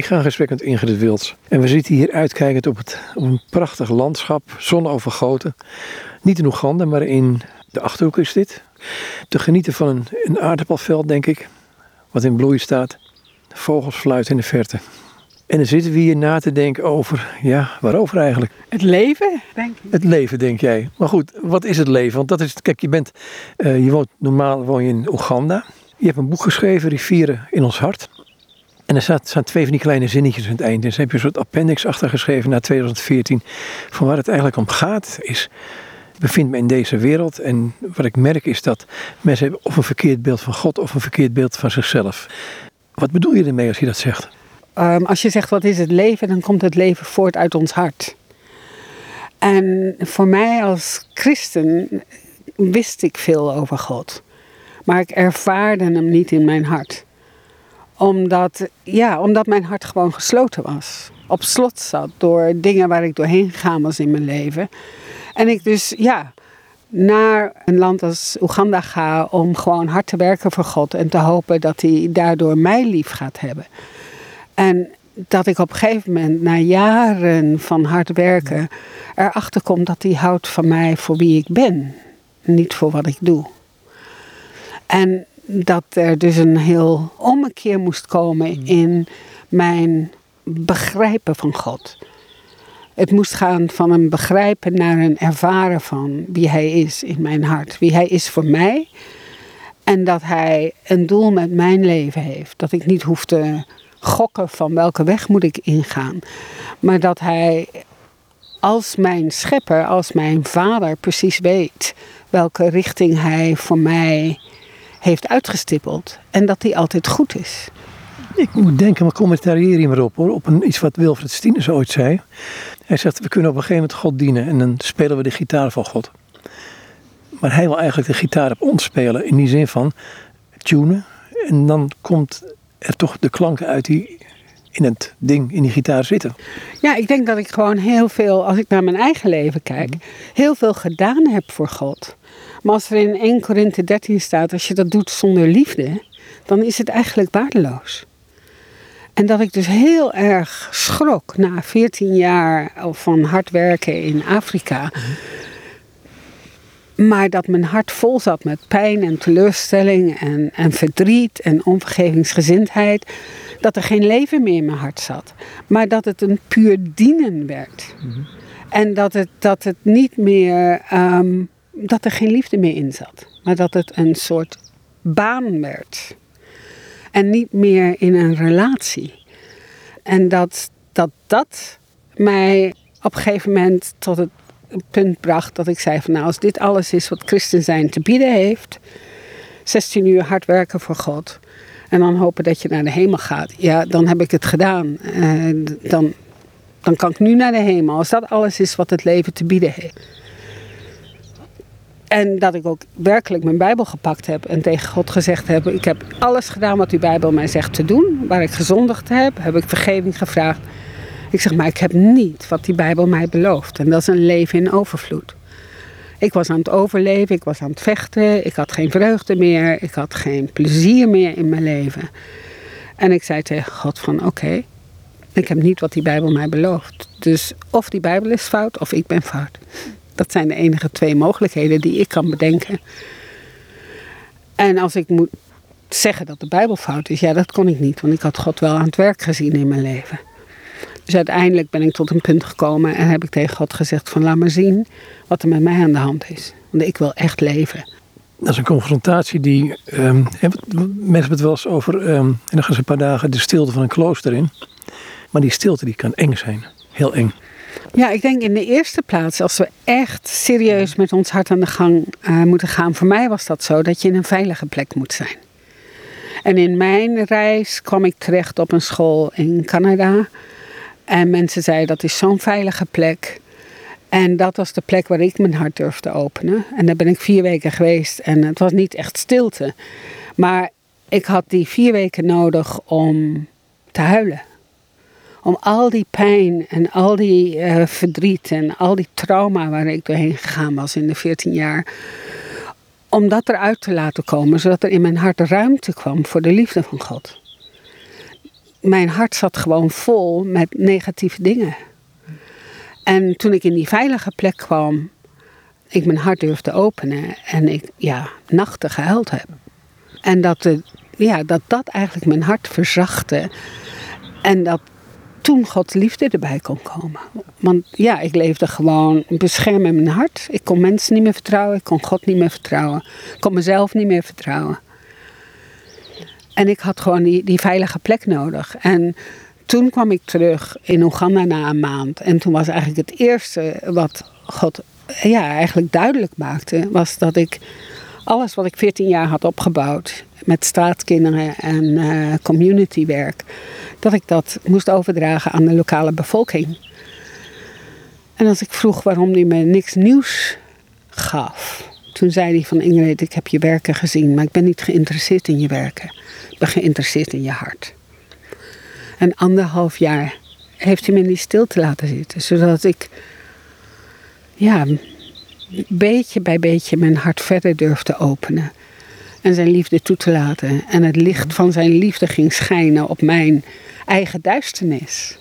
Ik ga in gesprek met Ingrid Wilds. En we zitten hier uitkijkend op, het, op een prachtig landschap, zonovergoten. Niet in Oeganda, maar in de Achterhoek is dit. Te genieten van een, een aardappelveld, denk ik, wat in bloei staat. Vogels fluiten in de verte. En dan zitten we hier na te denken over, ja, waarover eigenlijk? Het leven, denk ik. Het leven, denk jij. Maar goed, wat is het leven? Want dat is, kijk, je bent, uh, je woont, normaal woon je in Oeganda. Je hebt een boek geschreven, Rivieren in ons hart. En er staat, staan twee van die kleine zinnetjes aan het eind. En ze heb je een soort appendix achtergeschreven naar 2014. Van waar het eigenlijk om gaat is, ik bevind me in deze wereld. En wat ik merk is dat mensen hebben of een verkeerd beeld van God of een verkeerd beeld van zichzelf. Wat bedoel je ermee als je dat zegt? Um, als je zegt wat is het leven, dan komt het leven voort uit ons hart. En voor mij als christen wist ik veel over God. Maar ik ervaarde hem niet in mijn hart omdat, ja, omdat mijn hart gewoon gesloten was. Op slot zat door dingen waar ik doorheen gegaan was in mijn leven. En ik dus ja, naar een land als Oeganda ga om gewoon hard te werken voor God. En te hopen dat hij daardoor mij lief gaat hebben. En dat ik op een gegeven moment, na jaren van hard werken, erachter kom dat hij houdt van mij voor wie ik ben. Niet voor wat ik doe. En dat er dus een heel ommekeer moest komen hmm. in mijn begrijpen van God. Het moest gaan van een begrijpen naar een ervaren van wie Hij is in mijn hart. Wie Hij is voor mij. En dat Hij een doel met mijn leven heeft. Dat ik niet hoef te gokken van welke weg moet ik ingaan. Maar dat Hij als mijn schepper, als mijn vader precies weet welke richting Hij voor mij heeft uitgestippeld. En dat die altijd goed is. Ik moet denken, maar commentarieer hier maar op hoor. Op een, iets wat Wilfred Stines ooit zei. Hij zegt, we kunnen op een gegeven moment God dienen. En dan spelen we de gitaar van God. Maar hij wil eigenlijk de gitaar op ons spelen. In die zin van tunen. En dan komt er toch de klanken uit die in het ding, in die gitaar zitten. Ja, ik denk dat ik gewoon heel veel, als ik naar mijn eigen leven kijk, heel veel gedaan heb voor God. Maar als er in 1 Korinthe 13 staat, als je dat doet zonder liefde, dan is het eigenlijk waardeloos. En dat ik dus heel erg schrok na 14 jaar van hard werken in Afrika. Maar dat mijn hart vol zat met pijn en teleurstelling en, en verdriet en onvergevingsgezindheid. Dat er geen leven meer in mijn hart zat. Maar dat het een puur dienen werd. En dat het, dat het niet meer um, dat er geen liefde meer in zat. Maar dat het een soort baan werd. En niet meer in een relatie. En dat dat, dat mij op een gegeven moment tot het punt bracht dat ik zei van nou als dit alles is wat christen zijn te bieden heeft. 16 uur hard werken voor God. En dan hopen dat je naar de hemel gaat. Ja, dan heb ik het gedaan. Dan, dan kan ik nu naar de hemel. Als dat alles is wat het leven te bieden heeft. En dat ik ook werkelijk mijn Bijbel gepakt heb en tegen God gezegd heb: Ik heb alles gedaan wat uw Bijbel mij zegt te doen. Waar ik gezondigd heb, heb ik vergeving gevraagd. Ik zeg maar, ik heb niet wat die Bijbel mij belooft. En dat is een leven in overvloed. Ik was aan het overleven, ik was aan het vechten, ik had geen vreugde meer, ik had geen plezier meer in mijn leven. En ik zei tegen God van oké, ik heb niet wat die Bijbel mij belooft. Dus of die Bijbel is fout of ik ben fout. Dat zijn de enige twee mogelijkheden die ik kan bedenken. En als ik moet zeggen dat de Bijbel fout is, ja, dat kon ik niet, want ik had God wel aan het werk gezien in mijn leven. Dus uiteindelijk ben ik tot een punt gekomen en heb ik tegen God gezegd van laat maar zien wat er met mij aan de hand is. Want ik wil echt leven. Dat is een confrontatie die, um, mensen hebben het wel eens over, um, en dan gaan ze een paar dagen de stilte van een klooster in. Maar die stilte die kan eng zijn, heel eng. Ja, ik denk in de eerste plaats, als we echt serieus met ons hart aan de gang uh, moeten gaan, voor mij was dat zo, dat je in een veilige plek moet zijn. En in mijn reis kwam ik terecht op een school in Canada. En mensen zeiden dat is zo'n veilige plek. En dat was de plek waar ik mijn hart durfde openen. En daar ben ik vier weken geweest en het was niet echt stilte. Maar ik had die vier weken nodig om te huilen om al die pijn en al die uh, verdriet en al die trauma waar ik doorheen gegaan was in de 14 jaar, om dat eruit te laten komen, zodat er in mijn hart ruimte kwam voor de liefde van God. mijn hart zat gewoon vol met negatieve dingen. En toen ik in die veilige plek kwam, ik mijn hart durfde openen en ik ja, nachten gehuild heb. En dat, de, ja, dat dat eigenlijk mijn hart verzachtte. En dat toen Gods liefde erbij kon komen. Want ja, ik leefde gewoon beschermd in mijn hart. Ik kon mensen niet meer vertrouwen, ik kon God niet meer vertrouwen. Ik kon mezelf niet meer vertrouwen. En ik had gewoon die, veilige plek nodig. En toen kwam ik terug in Oeganda na een maand. En toen was eigenlijk het eerste wat God ja, eigenlijk duidelijk maakte, was dat ik alles wat ik 14 jaar had opgebouwd met straatkinderen en uh, communitywerk, dat ik dat moest overdragen aan de lokale bevolking. En als ik vroeg waarom hij me niks nieuws gaf, toen zei hij van Ingrid, ik heb je werken gezien, maar ik ben niet geïnteresseerd in je werken. Ik ben geïnteresseerd in je hart. En anderhalf jaar heeft hij me in die stilte laten zitten, zodat ik ja, beetje bij beetje mijn hart verder durfde openen. En zijn liefde toe te laten. En het licht van zijn liefde ging schijnen op mijn eigen duisternis.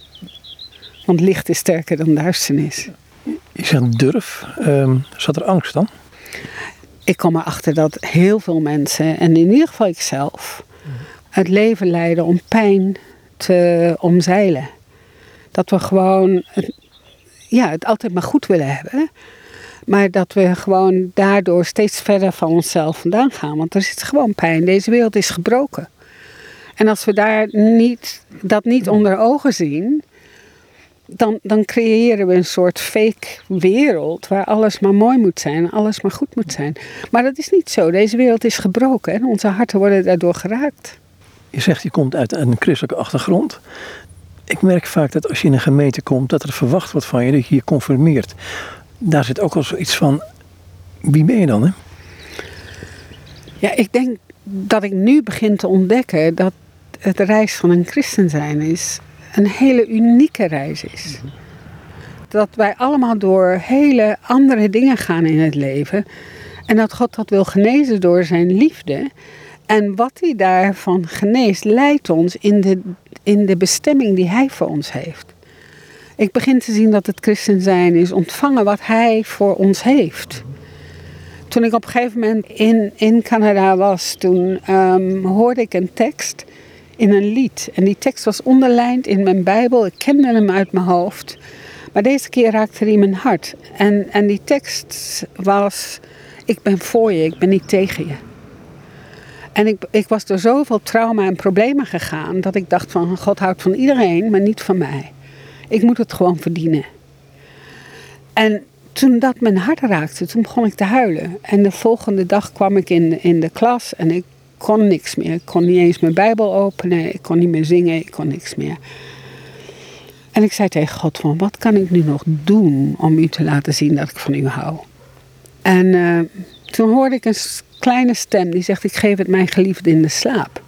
Want licht is sterker dan duisternis. Je zegt durf. Um, zat er angst dan? Ik kom erachter dat heel veel mensen, en in ieder geval ikzelf, het leven leiden om pijn te omzeilen. Dat we gewoon het, ja, het altijd maar goed willen hebben. Maar dat we gewoon daardoor steeds verder van onszelf vandaan gaan. Want er zit gewoon pijn. Deze wereld is gebroken. En als we daar niet, dat niet onder ogen zien, dan, dan creëren we een soort fake wereld waar alles maar mooi moet zijn, alles maar goed moet zijn. Maar dat is niet zo. Deze wereld is gebroken en onze harten worden daardoor geraakt. Je zegt je komt uit een christelijke achtergrond. Ik merk vaak dat als je in een gemeente komt, dat er verwacht wordt van je dat je je conformeert daar zit ook al zoiets van, wie ben je dan? Hè? Ja, ik denk dat ik nu begin te ontdekken dat het reis van een christen zijn is een hele unieke reis is. Dat wij allemaal door hele andere dingen gaan in het leven. En dat God dat wil genezen door zijn liefde. En wat hij daarvan geneest, leidt ons in de, in de bestemming die hij voor ons heeft. Ik begin te zien dat het christen zijn is ontvangen wat hij voor ons heeft. Toen ik op een gegeven moment in, in Canada was, toen um, hoorde ik een tekst in een lied. En die tekst was onderlijnd in mijn Bijbel. Ik kende hem uit mijn hoofd. Maar deze keer raakte hij mijn hart. En, en die tekst was: Ik ben voor je, ik ben niet tegen je. En ik, ik was door zoveel trauma en problemen gegaan dat ik dacht van God houdt van iedereen, maar niet van mij. Ik moet het gewoon verdienen. En toen dat mijn hart raakte, toen begon ik te huilen. En de volgende dag kwam ik in, in de klas en ik kon niks meer. Ik kon niet eens mijn Bijbel openen, ik kon niet meer zingen, ik kon niks meer. En ik zei tegen God van, wat kan ik nu nog doen om u te laten zien dat ik van u hou? En uh, toen hoorde ik een kleine stem die zegt, ik geef het mijn geliefde in de slaap.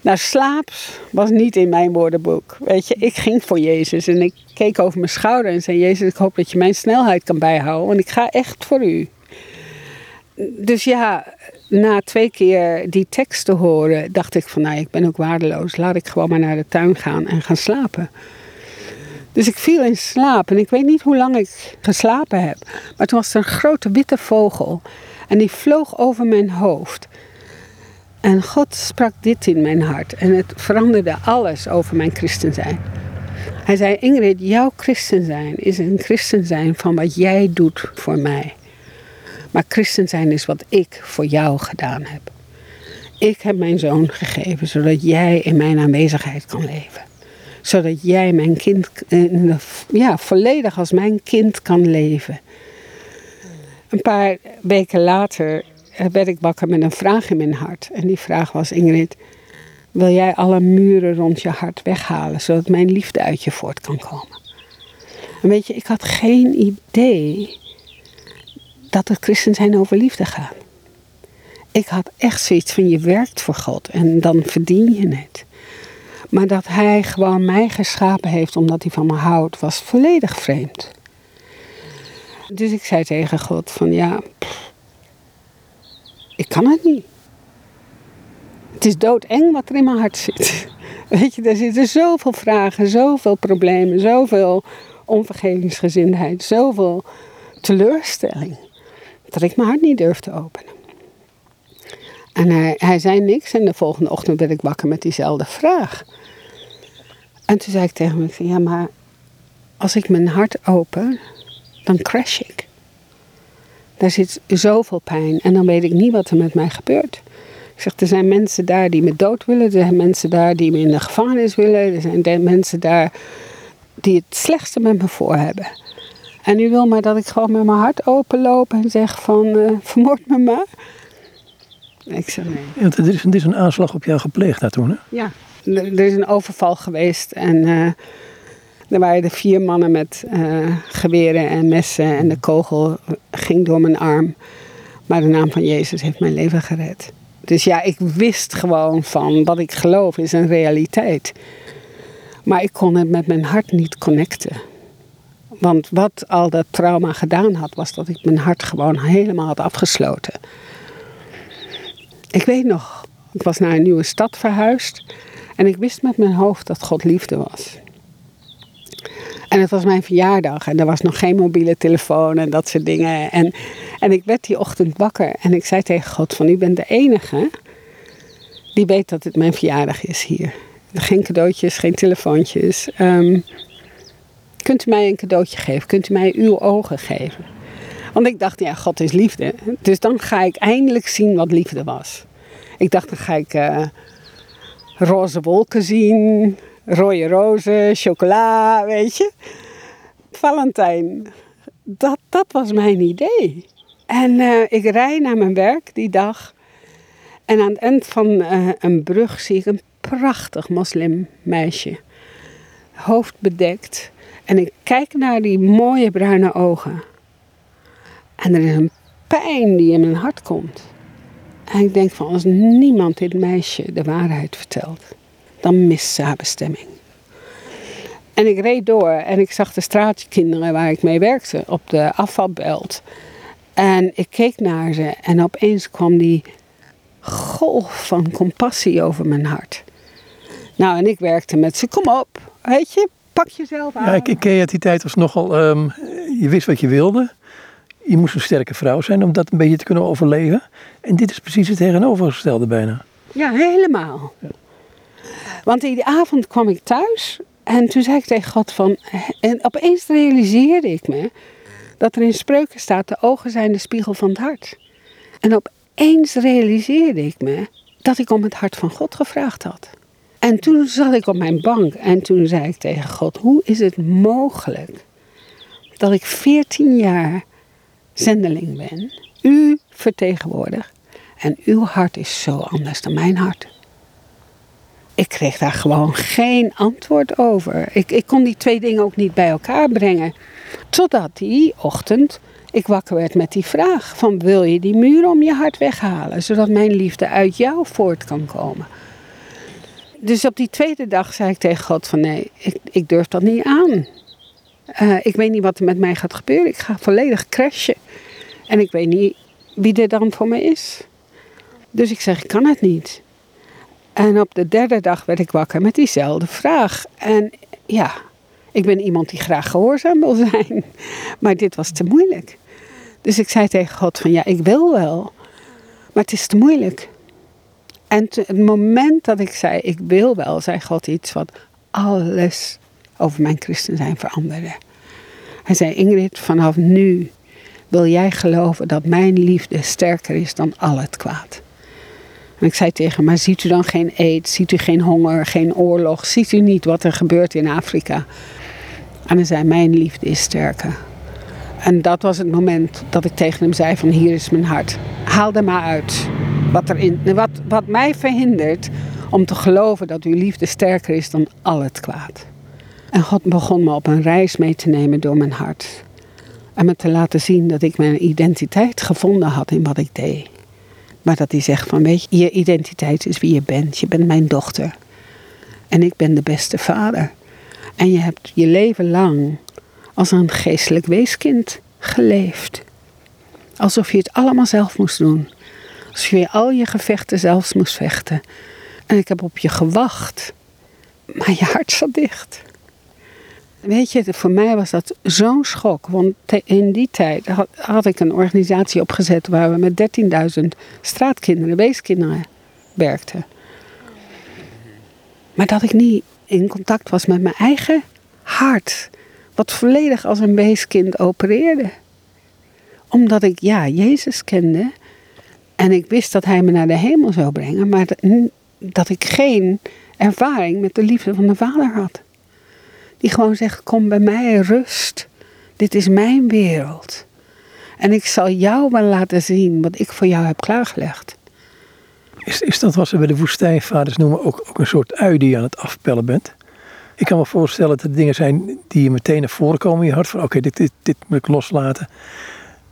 Nou, slaap was niet in mijn woordenboek. Weet je, ik ging voor Jezus en ik keek over mijn schouder en zei: Jezus, ik hoop dat je mijn snelheid kan bijhouden, want ik ga echt voor u. Dus ja, na twee keer die tekst te horen, dacht ik van, nou, ik ben ook waardeloos. Laat ik gewoon maar naar de tuin gaan en gaan slapen. Dus ik viel in slaap en ik weet niet hoe lang ik geslapen heb. Maar toen was er een grote witte vogel en die vloog over mijn hoofd. En God sprak dit in mijn hart en het veranderde alles over mijn christen zijn. Hij zei, Ingrid, jouw christen zijn is een christen zijn van wat jij doet voor mij. Maar christen zijn is wat ik voor jou gedaan heb. Ik heb mijn zoon gegeven zodat jij in mijn aanwezigheid kan leven. Zodat jij mijn kind ja, volledig als mijn kind kan leven. Een paar weken later werd ik wakker met een vraag in mijn hart. En die vraag was: Ingrid, wil jij alle muren rond je hart weghalen, zodat mijn liefde uit je voort kan komen? En weet je, ik had geen idee dat het christen zijn over liefde gaat. Ik had echt zoiets van je werkt voor God en dan verdien je het. Maar dat hij gewoon mij geschapen heeft omdat hij van me houdt, was volledig vreemd. Dus ik zei tegen God van ja, ik kan het niet. Het is doodeng wat er in mijn hart zit. Weet je, er zitten zoveel vragen, zoveel problemen, zoveel onvergevingsgezindheid, zoveel teleurstelling. Dat ik mijn hart niet durf te openen. En hij, hij zei niks en de volgende ochtend werd ik wakker met diezelfde vraag. En toen zei ik tegen hem, ja maar als ik mijn hart open, dan crash ik. Daar zit zoveel pijn en dan weet ik niet wat er met mij gebeurt. Ik zeg, er zijn mensen daar die me dood willen. Er zijn mensen daar die me in de gevangenis willen. Er zijn mensen daar die het slechtste met me voor hebben. En u wil maar dat ik gewoon met mijn hart openloop en zeg van, uh, vermoord me maar. Ik zeg nee. Ja, er, is, er is een aanslag op jou gepleegd daar toen, hè? Ja, er, is een overval geweest en uh, er waren er vier mannen met uh, geweren en messen en de kogel ging door mijn arm. Maar de naam van Jezus heeft mijn leven gered. Dus ja, ik wist gewoon van wat ik geloof is een realiteit. Maar ik kon het met mijn hart niet connecten. Want wat al dat trauma gedaan had, was dat ik mijn hart gewoon helemaal had afgesloten. Ik weet nog, ik was naar een nieuwe stad verhuisd en ik wist met mijn hoofd dat God liefde was. En het was mijn verjaardag en er was nog geen mobiele telefoon en dat soort dingen. En, en ik werd die ochtend wakker en ik zei tegen God van u bent de enige die weet dat het mijn verjaardag is hier. Geen cadeautjes, geen telefoontjes. Um, kunt u mij een cadeautje geven? Kunt u mij uw ogen geven? Want ik dacht, ja, God is liefde. Dus dan ga ik eindelijk zien wat liefde was. Ik dacht, dan ga ik uh, roze wolken zien, rode rozen, chocola, weet je. Valentijn. Dat, dat was mijn idee. En uh, ik rij naar mijn werk die dag. En aan het eind van uh, een brug zie ik een prachtig moslimmeisje. Hoofd bedekt. En ik kijk naar die mooie bruine ogen. En er is een pijn die in mijn hart komt. En ik denk van als niemand dit meisje de waarheid vertelt, dan mist ze haar bestemming. En ik reed door en ik zag de straatkinderen waar ik mee werkte op de afvalbelt. En ik keek naar ze en opeens kwam die golf van compassie over mijn hart. Nou, en ik werkte met ze, kom op, weet je, pak jezelf aan. Ja, ik, ik ken je uit die tijd als nogal, um, je wist wat je wilde. Je moest een sterke vrouw zijn om dat een beetje te kunnen overleven. En dit is precies het tegenovergestelde bijna. Ja, helemaal. Ja. Want die avond kwam ik thuis en toen zei ik tegen God van... En opeens realiseerde ik me dat er in spreuken staat... de ogen zijn de spiegel van het hart. En opeens realiseerde ik me dat ik om het hart van God gevraagd had. En toen zat ik op mijn bank en toen zei ik tegen God: Hoe is het mogelijk dat ik 14 jaar zendeling ben, u vertegenwoordig en uw hart is zo anders dan mijn hart? Ik kreeg daar gewoon geen antwoord over. Ik, ik kon die twee dingen ook niet bij elkaar brengen. Totdat die ochtend ik wakker werd met die vraag: van wil je die muur om je hart weghalen, zodat mijn liefde uit jou voort kan komen? dus op die tweede dag zei ik tegen God van nee, ik, ik durf dat niet aan. Uh, ik weet niet wat er met mij gaat gebeuren. Ik ga volledig crashen. En ik weet niet wie er dan voor me is. Dus ik zeg, ik kan het niet. En op de derde dag werd ik wakker met diezelfde vraag. En ja, ik ben iemand die graag gehoorzaam wil zijn. Maar dit was te moeilijk. Dus ik zei tegen God van ja, ik wil wel. Maar het is te moeilijk. En het moment dat ik zei, ik wil wel, zei God iets wat alles over mijn christen zijn veranderde. Hij zei, Ingrid, vanaf nu wil jij geloven dat mijn liefde sterker is dan al het kwaad. En ik zei tegen hem, maar ziet u dan geen aids, ziet u geen honger, geen oorlog, ziet u niet wat er gebeurt in Afrika? En hij zei, mijn liefde is sterker. En dat was het moment dat ik tegen hem zei van hier is mijn hart. Haal er maar uit. Wat, er in, wat, wat mij verhindert om te geloven dat uw liefde sterker is dan al het kwaad. En God begon me op een reis mee te nemen door mijn hart. En me te laten zien dat ik mijn identiteit gevonden had in wat ik deed. Maar dat hij zegt van weet je, je identiteit is wie je bent. Je bent mijn dochter. En ik ben de beste vader. En je hebt je leven lang als een geestelijk weeskind geleefd. Alsof je het allemaal zelf moest doen. Alsof je al je gevechten zelfs moest vechten. En ik heb op je gewacht. Maar je hart zat dicht. Weet je, voor mij was dat zo'n schok. Want in die tijd had, ik een organisatie opgezet waar we met 13.000 straatkinderen, weeskinderen werkten. Maar dat ik niet in contact was met mijn eigen hart. Wat volledig als een weeskind opereerde. Omdat ik, ja, Jezus kende. En ik wist dat hij me naar de hemel zou brengen. Maar dat ik geen ervaring met de liefde van de Vader had. Die gewoon zegt: Kom bij mij, rust. Dit is mijn wereld. En ik zal jou wel laten zien wat ik voor jou heb klaargelegd. Is, is dat wat ze bij de woestijnvaders noemen ook, ook een soort ui die je aan het afpellen bent? Ik kan me voorstellen dat er dingen zijn die je meteen naar voren komen in je hart. Van oké, dit, dit, dit moet ik loslaten.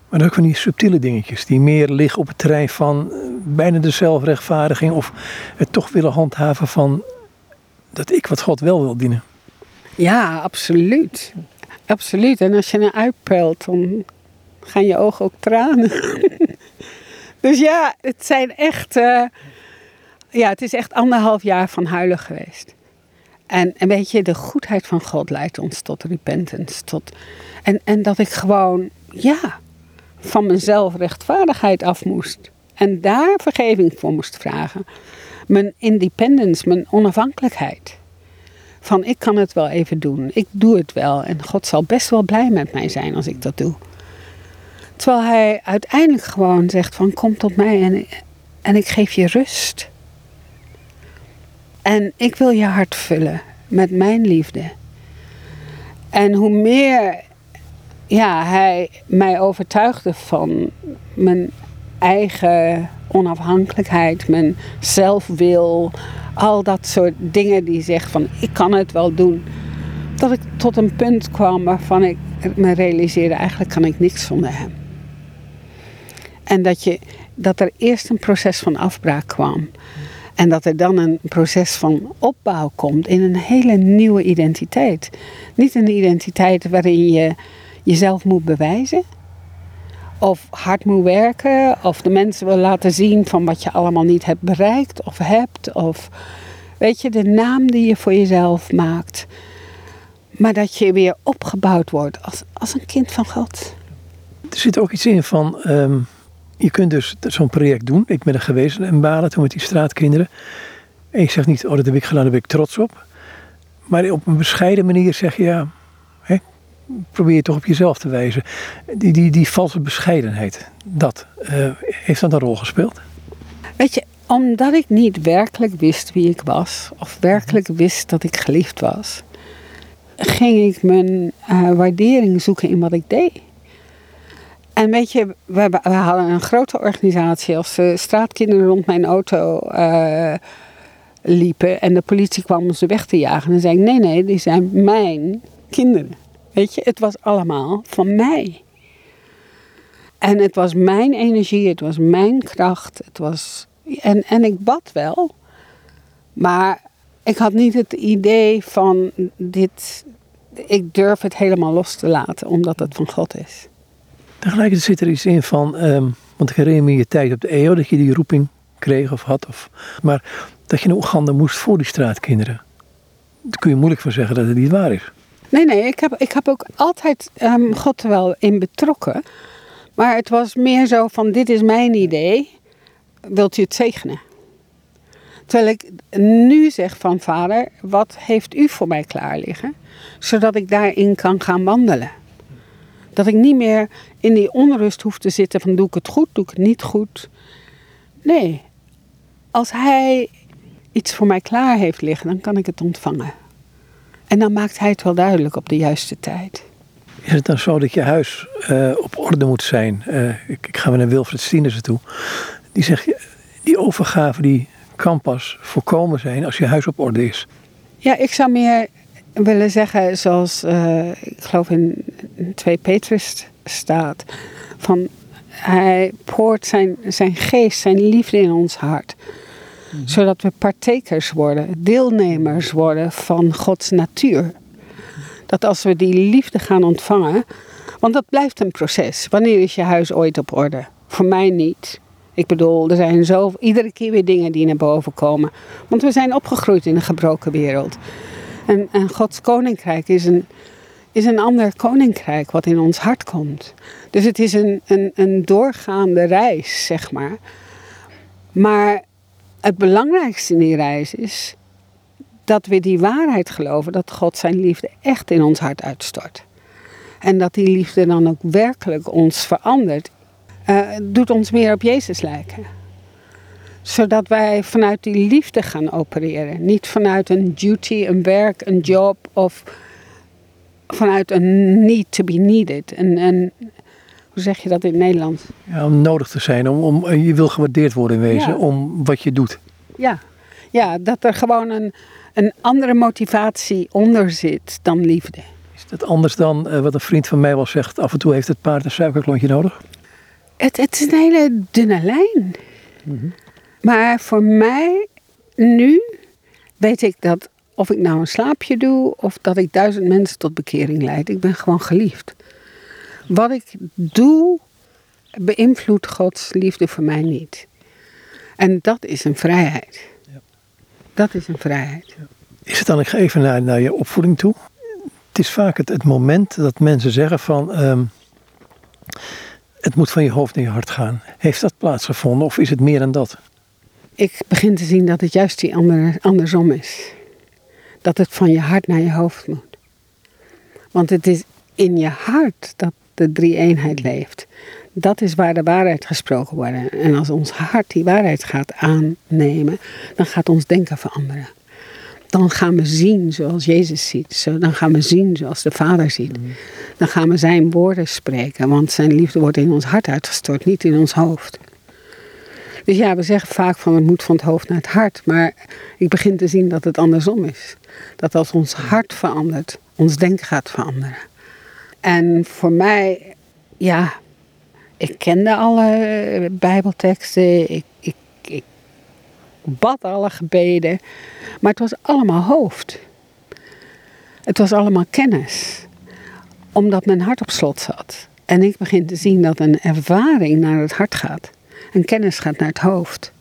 Maar ook van die subtiele dingetjes die meer liggen op het terrein van eh, bijna de zelfrechtvaardiging. Of het toch willen handhaven van dat ik wat God wel wil dienen. Ja, absoluut. Absoluut. En als je een uitpelt, dan gaan je ogen ook tranen. dus ja, het zijn echt. Uh, ja, het is echt anderhalf jaar van huilen geweest. En, en weet je, de goedheid van God leidt ons tot repentance. Tot, en, en dat ik gewoon, ja, van mezelf rechtvaardigheid af moest. En daar vergeving voor moest vragen. Mijn independence, mijn onafhankelijkheid. Van ik kan het wel even doen. Ik doe het wel. En God zal best wel blij met mij zijn als ik dat doe. Terwijl hij uiteindelijk gewoon zegt van kom tot mij en, en ik geef je rust. En ik wil je hart vullen met mijn liefde. En hoe meer ja, hij mij overtuigde van mijn eigen onafhankelijkheid, mijn zelfwil, al dat soort dingen die zegt van ik kan het wel doen. Dat ik tot een punt kwam waarvan ik me realiseerde eigenlijk kan ik niks zonder hem. En dat, je, dat er eerst een proces van afbraak kwam. En dat er dan een proces van opbouw komt in een hele nieuwe identiteit. Niet een identiteit waarin je jezelf moet bewijzen. Of hard moet werken. Of de mensen wil laten zien van wat je allemaal niet hebt bereikt of hebt. Of weet je, de naam die je voor jezelf maakt. Maar dat je weer opgebouwd wordt als, als een kind van God. Er zit ook iets in van. Ehm, je kunt dus zo'n project doen. Ik ben er geweest in Balen toen met die straatkinderen. En ik zeg niet, oh dat heb ik gedaan, daar ben ik trots op. Maar op een bescheiden manier zeg je, ja, probeer je toch op jezelf te wijzen. Die, die, die valse bescheidenheid, dat, uh, heeft dat een rol gespeeld? Weet je, omdat ik niet werkelijk wist wie ik was, of werkelijk wist dat ik geliefd was, ging ik mijn uh, waardering zoeken in wat ik deed. En weet je, we, we hadden een grote organisatie. Als de straatkinderen rond mijn auto uh, liepen en de politie kwam om ze weg te jagen, dan zei ik: nee, nee, die zijn mijn kinderen. Weet je, het was allemaal van mij. En het was mijn energie, het was mijn kracht. Het was, en, en ik bad wel. Maar ik had niet het idee van dit. Ik durf het helemaal los te laten, omdat het van God is. Tegelijkertijd zit er iets in van, um, want ik herinner me je tijd op de EO dat je die roeping kreeg of had. Of, maar dat je naar Oeganda moest voor die straatkinderen. Daar kun je moeilijk van zeggen dat het niet waar is. Nee, nee, ik heb, ik heb ook altijd um, God wel in betrokken. Maar het was meer zo van, dit is mijn idee, wilt u het zegenen? Terwijl ik nu zeg van vader, wat heeft u voor mij klaar liggen? Zodat ik daarin kan gaan wandelen. Dat ik niet meer in die onrust hoef te zitten van doe ik het goed, doe ik het niet goed. Nee, als hij iets voor mij klaar heeft liggen, dan kan ik het ontvangen. En dan maakt hij het wel duidelijk op de juiste tijd. Is het dan zo dat je huis uh, op orde moet zijn? Uh, ik, ik, ga weer naar Wilfred Stienersen toe. Die zegt, die overgave die kan pas voorkomen zijn als je huis op orde is. Ja, ik zou meer willen zeggen, zoals uh, ik geloof in 2 Petrus staat, van hij poort zijn, zijn geest, zijn liefde in ons hart. Mhm. Zodat we partakers worden, deelnemers worden van Gods natuur. Dat als we die liefde gaan ontvangen, want dat blijft een proces. Wanneer is je huis ooit op orde? Voor mij niet. Ik bedoel, er zijn zo iedere keer weer dingen die naar boven komen. Want we zijn opgegroeid in een gebroken wereld. En, en Gods koninkrijk is een, is een ander koninkrijk wat in ons hart komt. Dus het is een, een, een doorgaande reis, zeg maar. Maar het belangrijkste in die reis is dat we die waarheid geloven dat God zijn liefde echt in ons hart uitstort. En dat die liefde dan ook werkelijk ons verandert. Uh, doet ons meer op Jezus lijken. Zodat wij vanuit die liefde gaan opereren. Niet vanuit een duty, een werk, een job of vanuit een need to be needed. Hoe zeg je dat in het Nederlands? Ja, om nodig te zijn. Om, om, je wil gewaardeerd worden in wezen om wat je doet. Ja. ja, dat er gewoon een, een andere motivatie onder zit dan liefde. Is dat anders dan uh, wat een vriend van mij wel zegt? Af en toe heeft het paard een suikerklontje nodig? Het, het is een hele dunne lijn. Mm -hmm. Maar voor mij nu weet ik dat of ik nou een slaapje doe of dat ik duizend mensen tot bekering leid, ik ben gewoon geliefd. Wat ik doe beïnvloedt Gods liefde voor mij niet. En dat is een vrijheid. Ja. Dat is een vrijheid. Is het dan, even naar, naar je opvoeding toe. Het is vaak het, het moment dat mensen zeggen van... Um, het moet van je hoofd naar je hart gaan. Heeft dat plaatsgevonden of is het meer dan dat? Ik begin te zien dat het juist die andere, andersom is. Dat het van je hart naar je hoofd moet. Want het is in je hart dat de drie-eenheid leeft. Dat is waar de waarheid gesproken wordt. En als ons hart die waarheid gaat aannemen, dan gaat ons denken veranderen. Dan gaan we zien zoals Jezus ziet. Dan gaan we zien zoals de Vader ziet. Mm. Dan gaan we zijn woorden spreken. Want zijn liefde wordt in ons hart uitgestort, niet in ons hoofd. Dus ja, we zeggen vaak van het moet van het hoofd naar het hart. Maar ik begin te zien dat het andersom is. Dat als ons hart verandert, ons denken gaat veranderen. En voor mij, ja, ik kende alle Bijbelteksten. Ik, ik, ik bad alle gebeden. Maar het was allemaal hoofd. Het was allemaal kennis. Omdat mijn hart op slot zat. En ik begin te zien dat een ervaring naar het hart gaat. En kennis gaat naar het hoofd.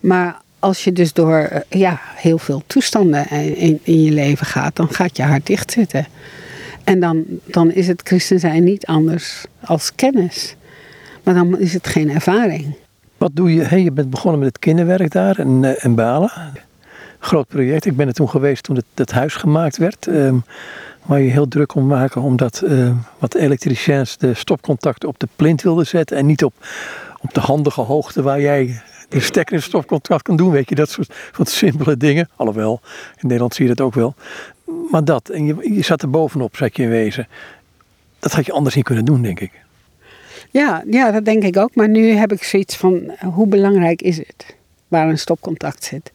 Maar als je dus door eh, ja, heel veel toestanden in, in je leven gaat, dan gaat je hart dicht zitten. En dan, dan is het christen zijn niet anders als kennis. Maar dan is het geen ervaring. Wat doe je? Hey, je bent begonnen met het kinderwerk daar in, uh, in Balen. Groot project. Ik ben er toen geweest toen het, het huis gemaakt werd. Um, waar je heel druk om maken omdat uh, wat elektriciens de stopcontacten op de plint wilden zetten. En niet op, op de handige hoogte waar jij de stekker in stopcontact kan doen. Weet je, dat soort van simpele dingen. Alhoewel, in Nederland zie je dat ook wel. Maar dat, en je, je zat er bovenop, zat je in wezen. Dat had je anders niet kunnen doen, denk ik. Ja, ja, dat denk ik ook. Maar nu heb ik zoiets van, hoe belangrijk is het? Waar een stopcontact zit.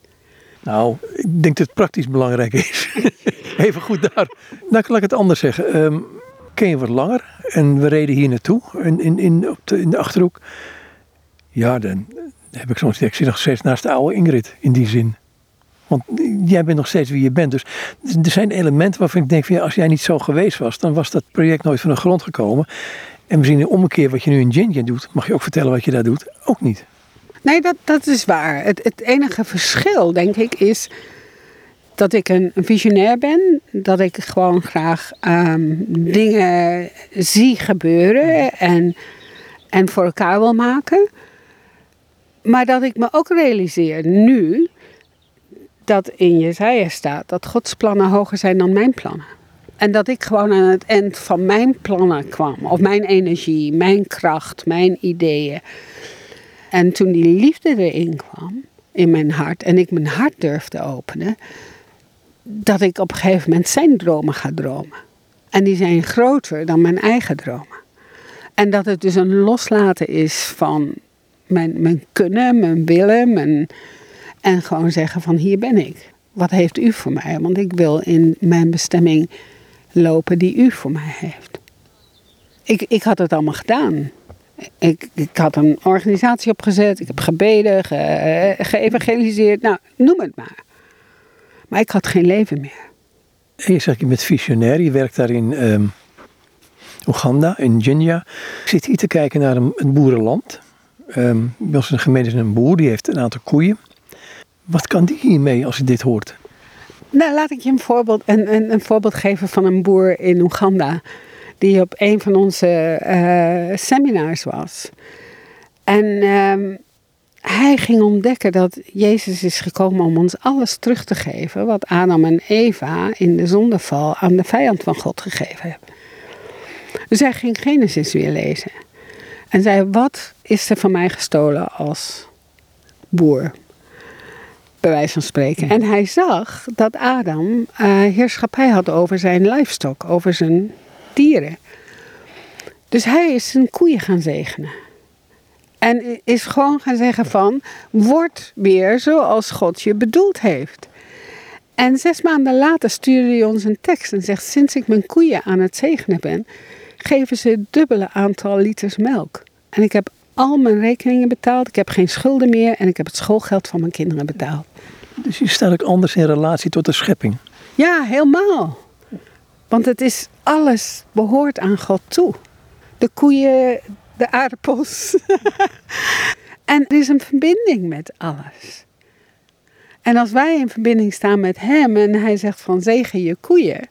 Nou, ik denk dat het praktisch belangrijk is. Even goed daar. Nou, laat ik het anders zeggen. Um, ken je wat langer? En we reden hier naartoe, in, in, in, op de, in de Achterhoek. Ja, dan heb ik soms, ik zit nog steeds naast de oude Ingrid, in die zin. Want jij bent nog steeds wie je bent. Dus er zijn elementen waarvan ik denk als jij niet zo geweest was, dan was dat project nooit van de grond gekomen. En misschien in ommekeer wat je nu in Ginja doet, mag je ook vertellen wat je daar doet? Ook niet. Nee, dat, dat is waar. Het, het enige verschil, denk ik, is dat ik een, visionair ben. Dat ik gewoon graag um, dingen zie gebeuren en, en voor elkaar wil maken. Maar dat ik me ook realiseer nu dat in Jezaja staat dat Gods plannen hoger zijn dan mijn plannen. En dat ik gewoon aan het eind van mijn plannen kwam. Of mijn energie, mijn kracht, mijn ideeën. En toen die liefde erin kwam, in mijn hart, en ik mijn hart durfde openen, dat ik op een gegeven moment zijn dromen ga dromen. En die zijn groter dan mijn eigen dromen. En dat het dus een loslaten is van mijn, mijn kunnen, mijn willen, mijn, en gewoon zeggen van hier ben ik. Wat heeft u voor mij? Want ik wil in mijn bestemming lopen die u voor mij heeft. Ik, ik had het allemaal gedaan. Ik, ik had een organisatie opgezet, ik heb gebeden, ge, geëvangeliseerd, nou, noem het maar. Maar ik had geen leven meer. En je zegt, je bent visionair, je werkt daar in um, Oeganda, in Jinja. Ik zit hier te kijken naar een, een boerenland. Um, bij ons gemeente is een boer, die heeft een aantal koeien. Wat kan die hiermee als hij dit hoort? Nou, laat ik je een voorbeeld, een, een, voorbeeld geven van een boer in Oeganda. Die op een van onze eh, seminars was. En ehm, hij ging ontdekken dat Jezus is gekomen om ons alles terug te geven. Wat Adam en Eva in de zondeval aan de vijand van God gegeven hebben. Dus hij ging Genesis weer lezen. En zei: Wat is er van mij gestolen als boer? Bij wijze van spreken. En hij zag dat Adam uh, heerschappij had over zijn livestock, over zijn dieren. Dus hij is zijn koeien gaan zegenen. En is gewoon gaan zeggen van, word weer zoals God je bedoeld heeft. En zes maanden later stuurde hij ons een tekst en zegt, sinds ik mijn koeien aan het zegenen ben, geven ze het dubbele aantal liters melk. En ik heb al mijn rekeningen betaald, ik heb geen schulden meer en ik heb het schoolgeld van mijn kinderen betaald. Dus je staat ook anders in relatie tot de schepping. Ja, helemaal. Want het is alles behoort aan God toe. De koeien, de aardappels. en er is een verbinding met alles. En als wij in verbinding staan met Hem en Hij zegt van zegen je koeien,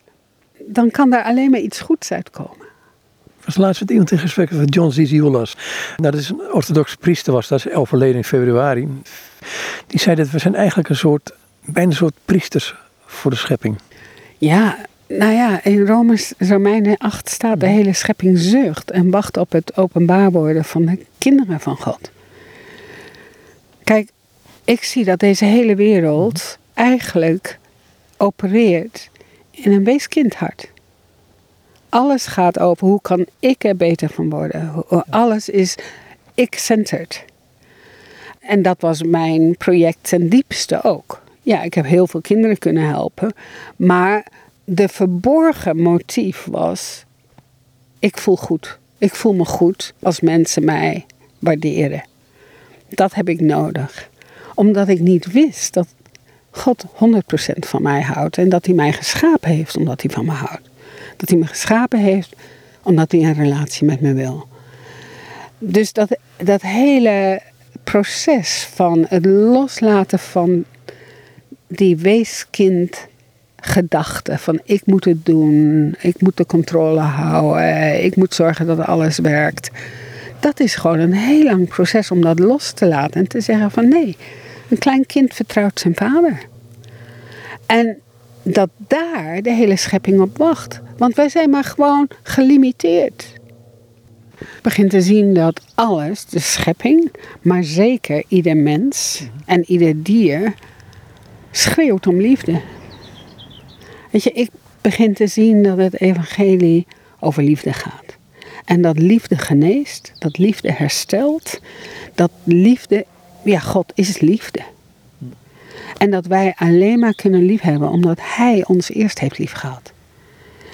dan kan daar alleen maar iets goeds uitkomen. Was laatst met iemand in gesprek met John Zizioulas. Nou, dat is een orthodoxe priester, was dat is overleden in februari. Die zei dat we zijn eigenlijk een soort, bijna een soort priesters voor de schepping. Ja, nou ja, in Romeinen 8 staat de hele schepping zucht en wacht op het openbaar worden van de kinderen van God. Kijk, ik zie dat deze hele wereld eigenlijk opereert in een weeskindhart. Alles gaat over hoe kan ik er beter van worden. Alles is ik-centered. En dat was mijn project ten diepste ook. Ja, ik heb heel veel kinderen kunnen helpen, maar de verborgen motief was: ik voel goed. Ik voel me goed als mensen mij waarderen. Dat heb ik nodig. Omdat ik niet wist dat God 100% van mij houdt en dat hij mij geschapen heeft omdat hij van me houdt. Dat hij me geschapen heeft omdat hij een relatie met me wil. Dus dat, dat hele proces van het loslaten van die weeskind gedachte van ik moet het doen, ik moet de controle houden, ik moet zorgen dat alles werkt. Dat is gewoon een heel lang proces om dat los te laten en te zeggen van nee, een klein kind vertrouwt zijn vader. En dat daar de hele schepping op wacht. Want wij zijn maar gewoon gelimiteerd. Begint te zien dat alles, de schepping, maar zeker ieder mens en ieder dier, schreeuwt om liefde. Weet je, ik begin te zien dat het evangelie over liefde gaat. En dat liefde geneest, dat liefde herstelt, dat liefde, ja, God is liefde. En dat wij alleen maar kunnen liefhebben omdat Hij ons eerst heeft liefgehad.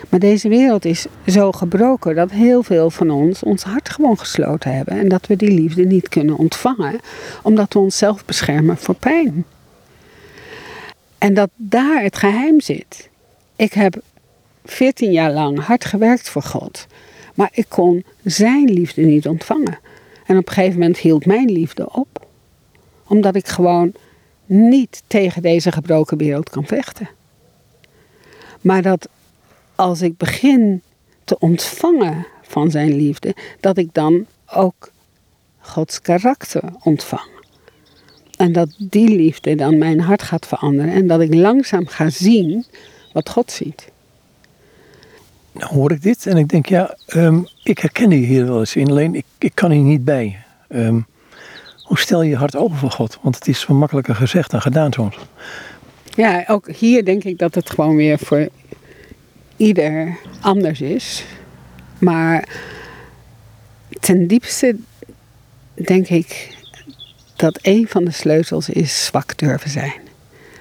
Maar deze wereld is zo gebroken dat heel veel van ons ons hart gewoon gesloten hebben. En dat we die liefde niet kunnen ontvangen, omdat we onszelf beschermen voor pijn. En dat daar het geheim zit. Ik heb 14 jaar lang hard gewerkt voor God, maar ik kon zijn liefde niet ontvangen. En op een gegeven moment hield mijn liefde op, omdat ik gewoon niet tegen deze gebroken wereld kan vechten. Maar dat als ik begin te ontvangen van zijn liefde, dat ik dan ook Gods karakter ontvang. En dat die liefde dan mijn hart gaat veranderen en dat ik langzaam ga zien wat God ziet. Nou hoor ik dit en ik denk, ja, um, ik herken hier wel eens in, alleen ik, ik kan hier niet bij. Um, hoe stel je je hart open voor God? Want het is zo makkelijker gezegd dan gedaan soms. Ja, ook hier denk ik dat het gewoon weer voor ieder anders is. Maar ten diepste denk ik dat een van de sleutels is zwak durven zijn.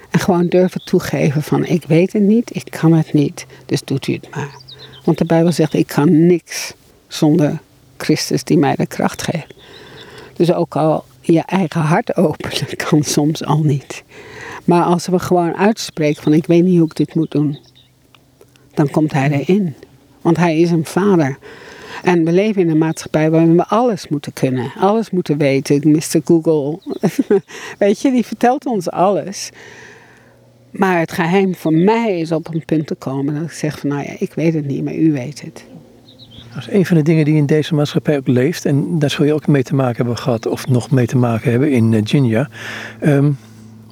En gewoon durven toegeven van ik weet het niet, ik kan het niet, dus doet u het maar. Want de Bijbel zegt ik kan niks zonder Christus die mij de kracht geeft. Dus ook al je eigen hart openen kan soms al niet. Maar als we gewoon uitspreken van ik weet niet hoe ik dit moet doen, dan komt hij erin. Want hij is een vader. En we leven in een maatschappij waarin we alles moeten kunnen, alles moeten weten. Mr. Google, weet je, die vertelt ons alles. Maar het geheim voor mij is op een punt te komen dat ik zeg van nou ja, ik weet het niet, maar u weet het. Dat is een van de dingen die in deze maatschappij ook leeft. En daar zul je ook mee te maken hebben gehad, of nog mee te maken hebben in Jinja. Um,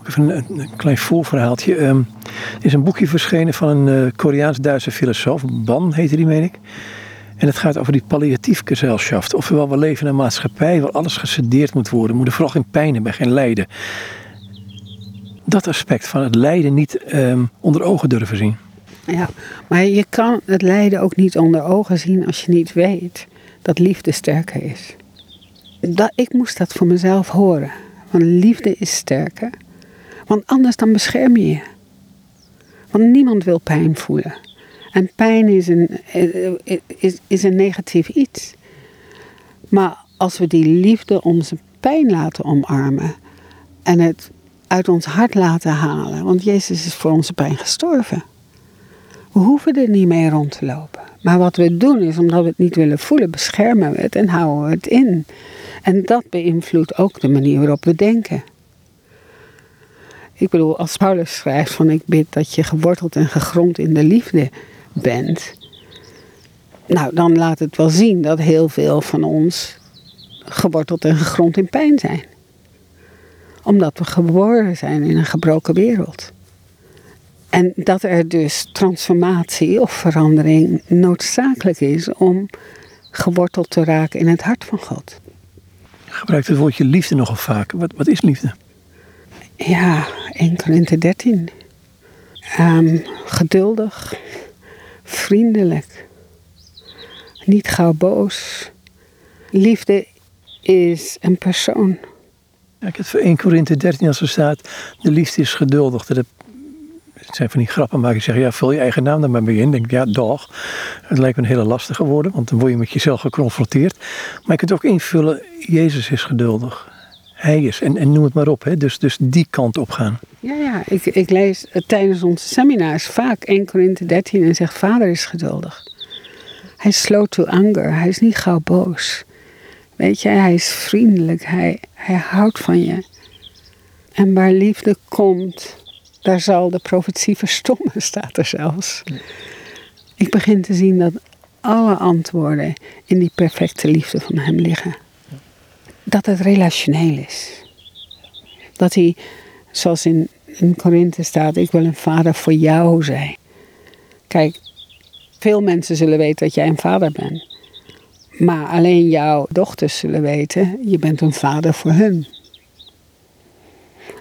even een, een, klein voorverhaaltje. Um, er is een boekje verschenen van een uh, Koreaans-Duitse filosoof, Ban heette die, meen ik. En het gaat over die palliatief gesellschaft. Ofwel, we leven in een maatschappij waar alles gesedeerd moet worden. We moeten vooral geen pijn hebben, geen lijden. Dat aspect van het lijden niet um, onder ogen durven zien. Ja, maar je kan het lijden ook niet onder ogen zien als je niet weet dat liefde sterker is. Dat, ik moest dat voor mezelf horen. Want liefde is sterker. Want anders dan bescherm je je. Want niemand wil pijn voelen. En pijn is een, is, is een negatief iets. Maar als we die liefde onze pijn laten omarmen en het uit ons hart laten halen, want Jezus is voor onze pijn gestorven. We hoeven er niet mee rond te lopen. Maar wat we doen is, omdat we het niet willen voelen, beschermen we het en houden we het in. En dat beïnvloedt ook de manier waarop we denken. Ik bedoel, als Paulus schrijft van ik bid dat je geworteld en gegrond in de liefde bent. Nou, dan laat het wel zien dat heel veel van ons geworteld en gegrond in pijn zijn. Omdat we geboren zijn in een gebroken wereld. En dat er dus transformatie of verandering noodzakelijk is om geworteld te raken in het hart van God. Je gebruikt het woordje liefde nogal vaak. Wat, wat is liefde? Ja, 1 Korinthe 13. Um, geduldig, vriendelijk, niet gauw boos. Liefde is een persoon. Ja, ik heb voor 1 Korinthe 13 als er staat, de liefde is geduldig. Dat het zijn van die grappen maar ik zeg, ja, vul je eigen naam er maar bij in. denk ja, dag. Het lijkt me een hele lastige woorden, want dan word je met jezelf geconfronteerd. Maar je kunt ook invullen, Jezus is geduldig. Hij is, en, en noem het maar op, hè? Dus, dus die kant op gaan. Ja, ja, ik, ik lees tijdens onze seminars vaak 1 Korinthe 13 en zeg, vader is geduldig. Hij is slow to anger, hij is niet gauw boos. Weet je, hij is vriendelijk, hij, hij houdt van je. En waar liefde komt, daar zal de profetie verstommen, staat er zelfs. Ik begin te zien dat alle antwoorden in die perfecte liefde van hem liggen. Dat het relationeel is. Dat hij, zoals in, in Korinthe staat, ik wil een vader voor jou zijn. Kijk, veel mensen zullen weten dat jij een vader bent. Maar alleen jouw dochters zullen weten, je bent een vader voor hun.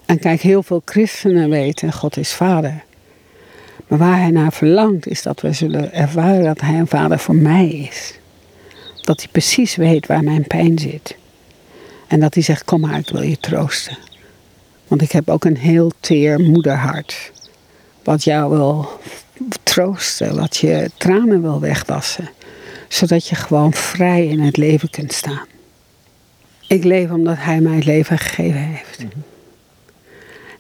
En kijk, heel veel christenen weten, God is vader. Maar waar hij naar verlangt, is dat we zullen ervaren dat hij een vader voor mij is. Dat hij precies weet waar mijn pijn zit. En dat hij zegt, kom maar, ik wil je troosten. Want ik heb ook een heel teer moederhart. Wat jou wil troosten, wat je tranen wil wegwassen. Zodat je gewoon vrij in het leven kunt staan. Ik leef omdat hij mij het leven gegeven heeft. -hmm.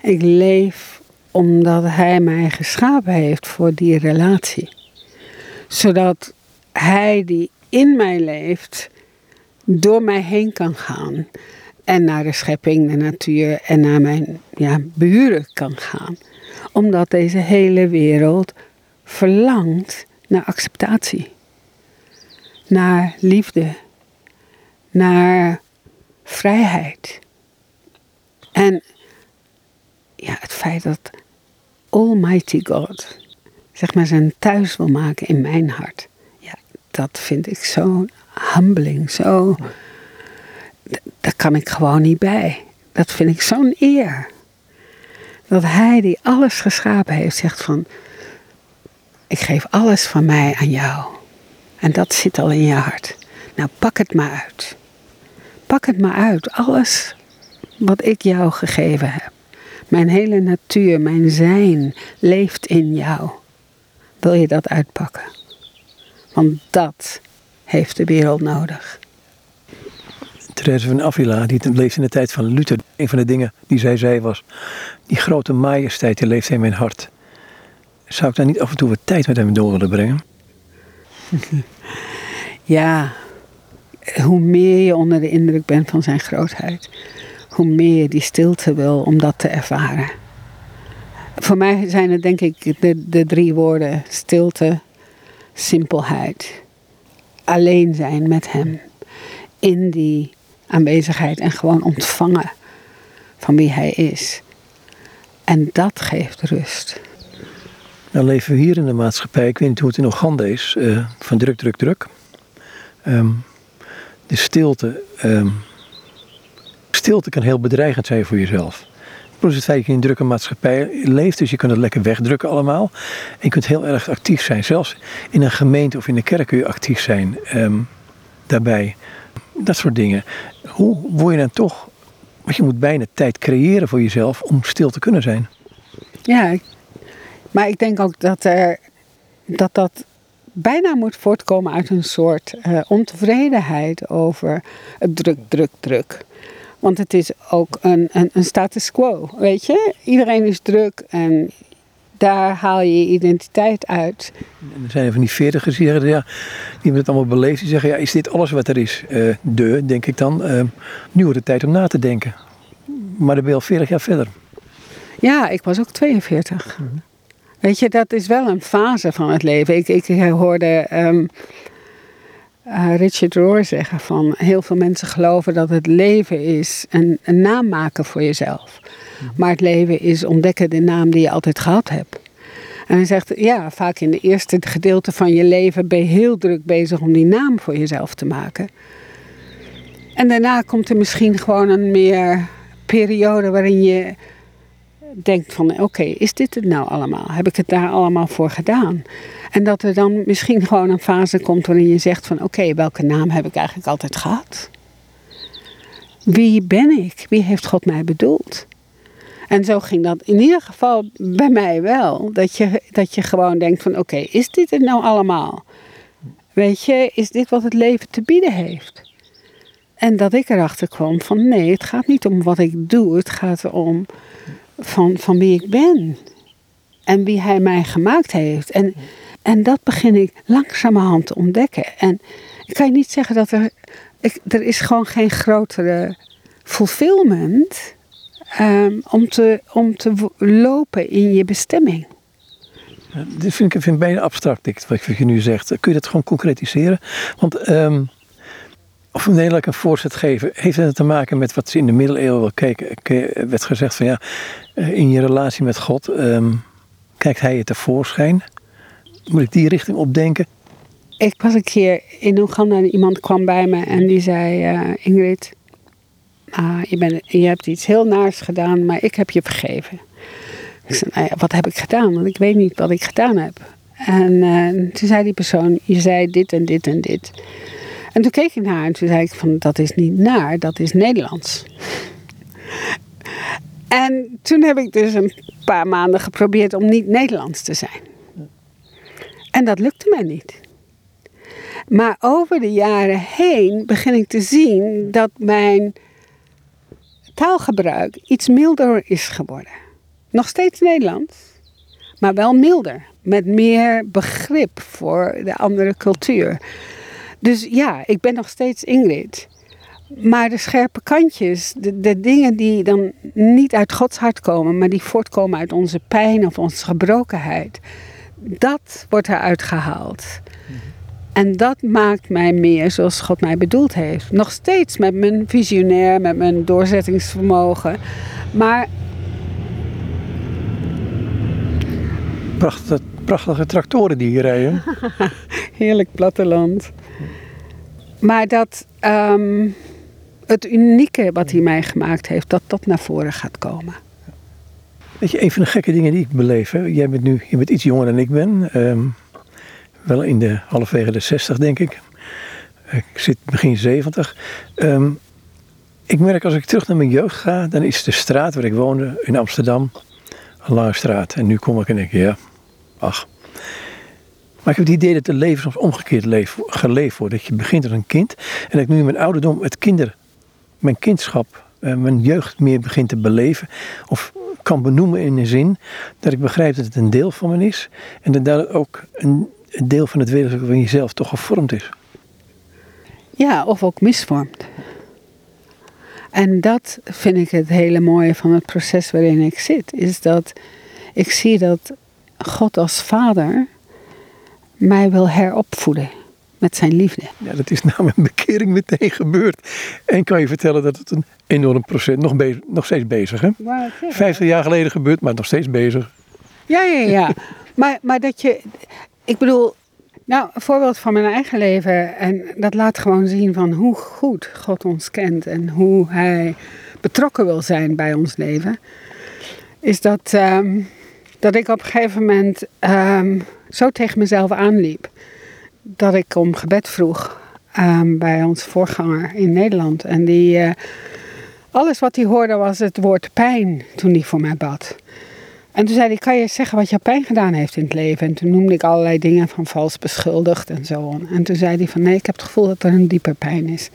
Ik leef omdat Hij mij geschapen heeft voor die relatie. Zodat Hij die in mij leeft, door mij heen kan gaan. En naar de schepping, de natuur en naar mijn ja, buren kan gaan. Omdat deze hele wereld verlangt naar acceptatie. Naar liefde. Naar vrijheid. En ja, het feit dat Almighty God zeg maar zijn thuis wil maken in mijn hart. Ja, dat vind ik zo humbling, zo. Daar kan ik gewoon niet bij. Dat vind ik zo'n eer. Dat hij die alles geschapen heeft, zegt van, ik geef alles van mij aan jou. En dat zit al in je hart. Nou, pak het maar uit. Pak het maar uit. Alles wat ik jou gegeven heb. Mijn hele natuur, mijn zijn leeft in jou. Wil je dat uitpakken? Want dat heeft de wereld nodig. Therese van Avila, die leeft in de tijd van Luther. Een van de dingen die zij zei was: Die grote majesteit die leeft in mijn hart. Zou ik daar niet af en toe wat tijd met hem door willen brengen? ja, hoe meer je onder de indruk bent van zijn grootheid, hoe meer die stilte wil om dat te ervaren. Voor mij zijn het denk ik de, de drie woorden: stilte, simpelheid, alleen zijn met Hem. In die aanwezigheid en gewoon ontvangen van wie Hij is. En dat geeft rust. Nou leven we hier in de maatschappij, ik weet niet hoe het in Oeganda is, uh, van druk, druk, druk. Um, de stilte, um, stilte kan heel bedreigend zijn voor jezelf. Plus het feit dat je in een drukke maatschappij leeft, dus je kunt het lekker wegdrukken allemaal. En je kunt heel erg actief zijn. Zelfs in een gemeente of in de kerk kun je actief zijn um, daarbij. Dat soort dingen. Hoe word je dan toch, want je moet bijna tijd creëren voor jezelf om stil te kunnen zijn. Ja, maar ik denk ook dat dat, dat bijna moet voortkomen uit een soort uh, ontevredenheid over het druk, druk, druk. Want het is ook een, een, een, status quo, weet je? Iedereen is druk en daar haal je je identiteit uit. En er zijn van die veertigers die zeggen, ja, die hebben het allemaal beleefd. Die zeggen, ja, is dit alles wat er is? Uh, de, denk ik dan. Uh, nu wordt het tijd om na te denken. Maar dan ben je al 40 jaar verder. Ja, ik was ook 42. Mm -hmm. Weet je, dat is wel een fase van het leven. Ik, ik hoorde um, uh, Richard Rohr zeggen van heel veel mensen geloven dat het leven is een, een naam maken voor jezelf. Mhm. Maar het leven is ontdekken de naam die je altijd gehad hebt. En hij zegt, ja, vaak in de eerste gedeelte van je leven ben je heel druk bezig om die naam voor jezelf te maken. En daarna komt er misschien gewoon een meer periode waarin je denkt van oké, is dit het nou allemaal? Heb ik het daar allemaal voor gedaan? En dat er dan misschien gewoon een fase komt waarin je zegt van oké, welke naam heb ik eigenlijk altijd gehad? Wie ben ik? Wie heeft God mij bedoeld? En zo ging dat in ieder geval bij mij wel. Dat je, dat je gewoon denkt van oké, is dit het nou allemaal? Weet je, is dit wat het leven te bieden heeft? En dat ik erachter kwam van nee, het gaat niet om wat ik doe. Het gaat erom van, van wie ik ben. En wie hij mij gemaakt heeft. En, en dat begin ik langzamerhand te ontdekken. En ik kan je niet zeggen dat er. Ik, er is gewoon geen grotere fulfillment um, om, te, om te lopen in je bestemming. dit vind ik, vind ik bijna abstract, wat je nu zegt. Kun je dat gewoon concretiseren? Want um, of een Nederland een voorzet geven, heeft het te maken met wat ze in de middeleeuwen keken, werd gezegd van ja, eh, in je relatie met God um, kijkt hij je tevoorschijn. Moet ik die richting opdenken? Ik was een keer in Oeganda en iemand kwam bij me en die zei: uh, Ingrid, uh, je, je hebt iets heel naars gedaan, maar ik heb je vergeven. Ik zei: nou Wat heb ik gedaan? Want ik weet niet wat ik gedaan heb. En uh, toen zei die persoon: Je zei dit en dit en dit. En toen keek ik naar haar en toen zei ik: van, Dat is niet naar, dat is Nederlands. En toen heb ik dus een paar maanden geprobeerd om niet Nederlands te zijn. En dat lukte mij niet. Maar over de jaren heen begin ik te zien dat mijn taalgebruik iets milder is geworden. Nog steeds Nederlands, maar wel milder. Met meer begrip voor de andere cultuur. Dus ja, ik ben nog steeds Ingrid. Maar de scherpe kantjes, de, de dingen die dan niet uit Gods hart komen, maar die voortkomen uit onze pijn of onze gebrokenheid, dat wordt eruit gehaald. En dat maakt mij meer zoals God mij bedoeld heeft. Nog steeds met mijn visionair, met mijn doorzettingsvermogen. Maar. Prachtige, prachtige tractoren die hier rijden. Heerlijk platteland. Maar dat. Um, het unieke wat hij mij gemaakt heeft, dat dat naar voren gaat komen. Weet je, een van de gekke dingen die ik beleef, hè? jij bent nu je bent iets jonger dan ik ben. Ehm, wel in de halfwege de 60, denk ik. Ik zit begin 70. Ehm, ik merk als ik terug naar mijn jeugd ga, dan is de straat waar ik woonde in Amsterdam een lange straat. En nu kom ik en denk, ja, ach. Maar ik heb het idee dat het leven soms omgekeerd leef, geleefd wordt. Dat je begint als een kind en dat ik nu in mijn ouderdom het kinder mijn kindschap, mijn jeugd meer begint te beleven. Of kan benoemen in de zin dat ik begrijp dat het een deel van me is. En dat dat ook een, een deel van het wezen van jezelf toch gevormd is. Ja, of ook misvormd. En dat vind ik het hele mooie van het proces waarin ik zit. Is dat Ik zie dat God als vader mij wil heropvoeden met zijn liefde. Ja, dat is nou een bekering meteen gebeurd. En kan je vertellen dat het een enorm proces, nog, bezig, nog steeds bezig hè? 50 jaar geleden gebeurd, maar nog steeds bezig. Ja, ja, ja. maar, maar dat je, ik bedoel, nou, een voorbeeld van mijn eigen leven. En dat laat gewoon zien van hoe goed God ons kent en hoe Hij betrokken wil zijn bij ons leven. Is dat, ehm, dat ik op een gegeven moment ehm, zo tegen mezelf aanliep. Dat ik om gebed vroeg um, bij ons voorganger in Nederland. En die, uh, alles wat hij hoorde was het woord pijn toen hij voor mij bad. En toen zei hij, kan je zeggen wat je pijn gedaan heeft in het leven? En toen noemde ik allerlei dingen van vals beschuldigd en zo. En toen zei hij van, nee, ik heb het gevoel dat er een dieper pijn is.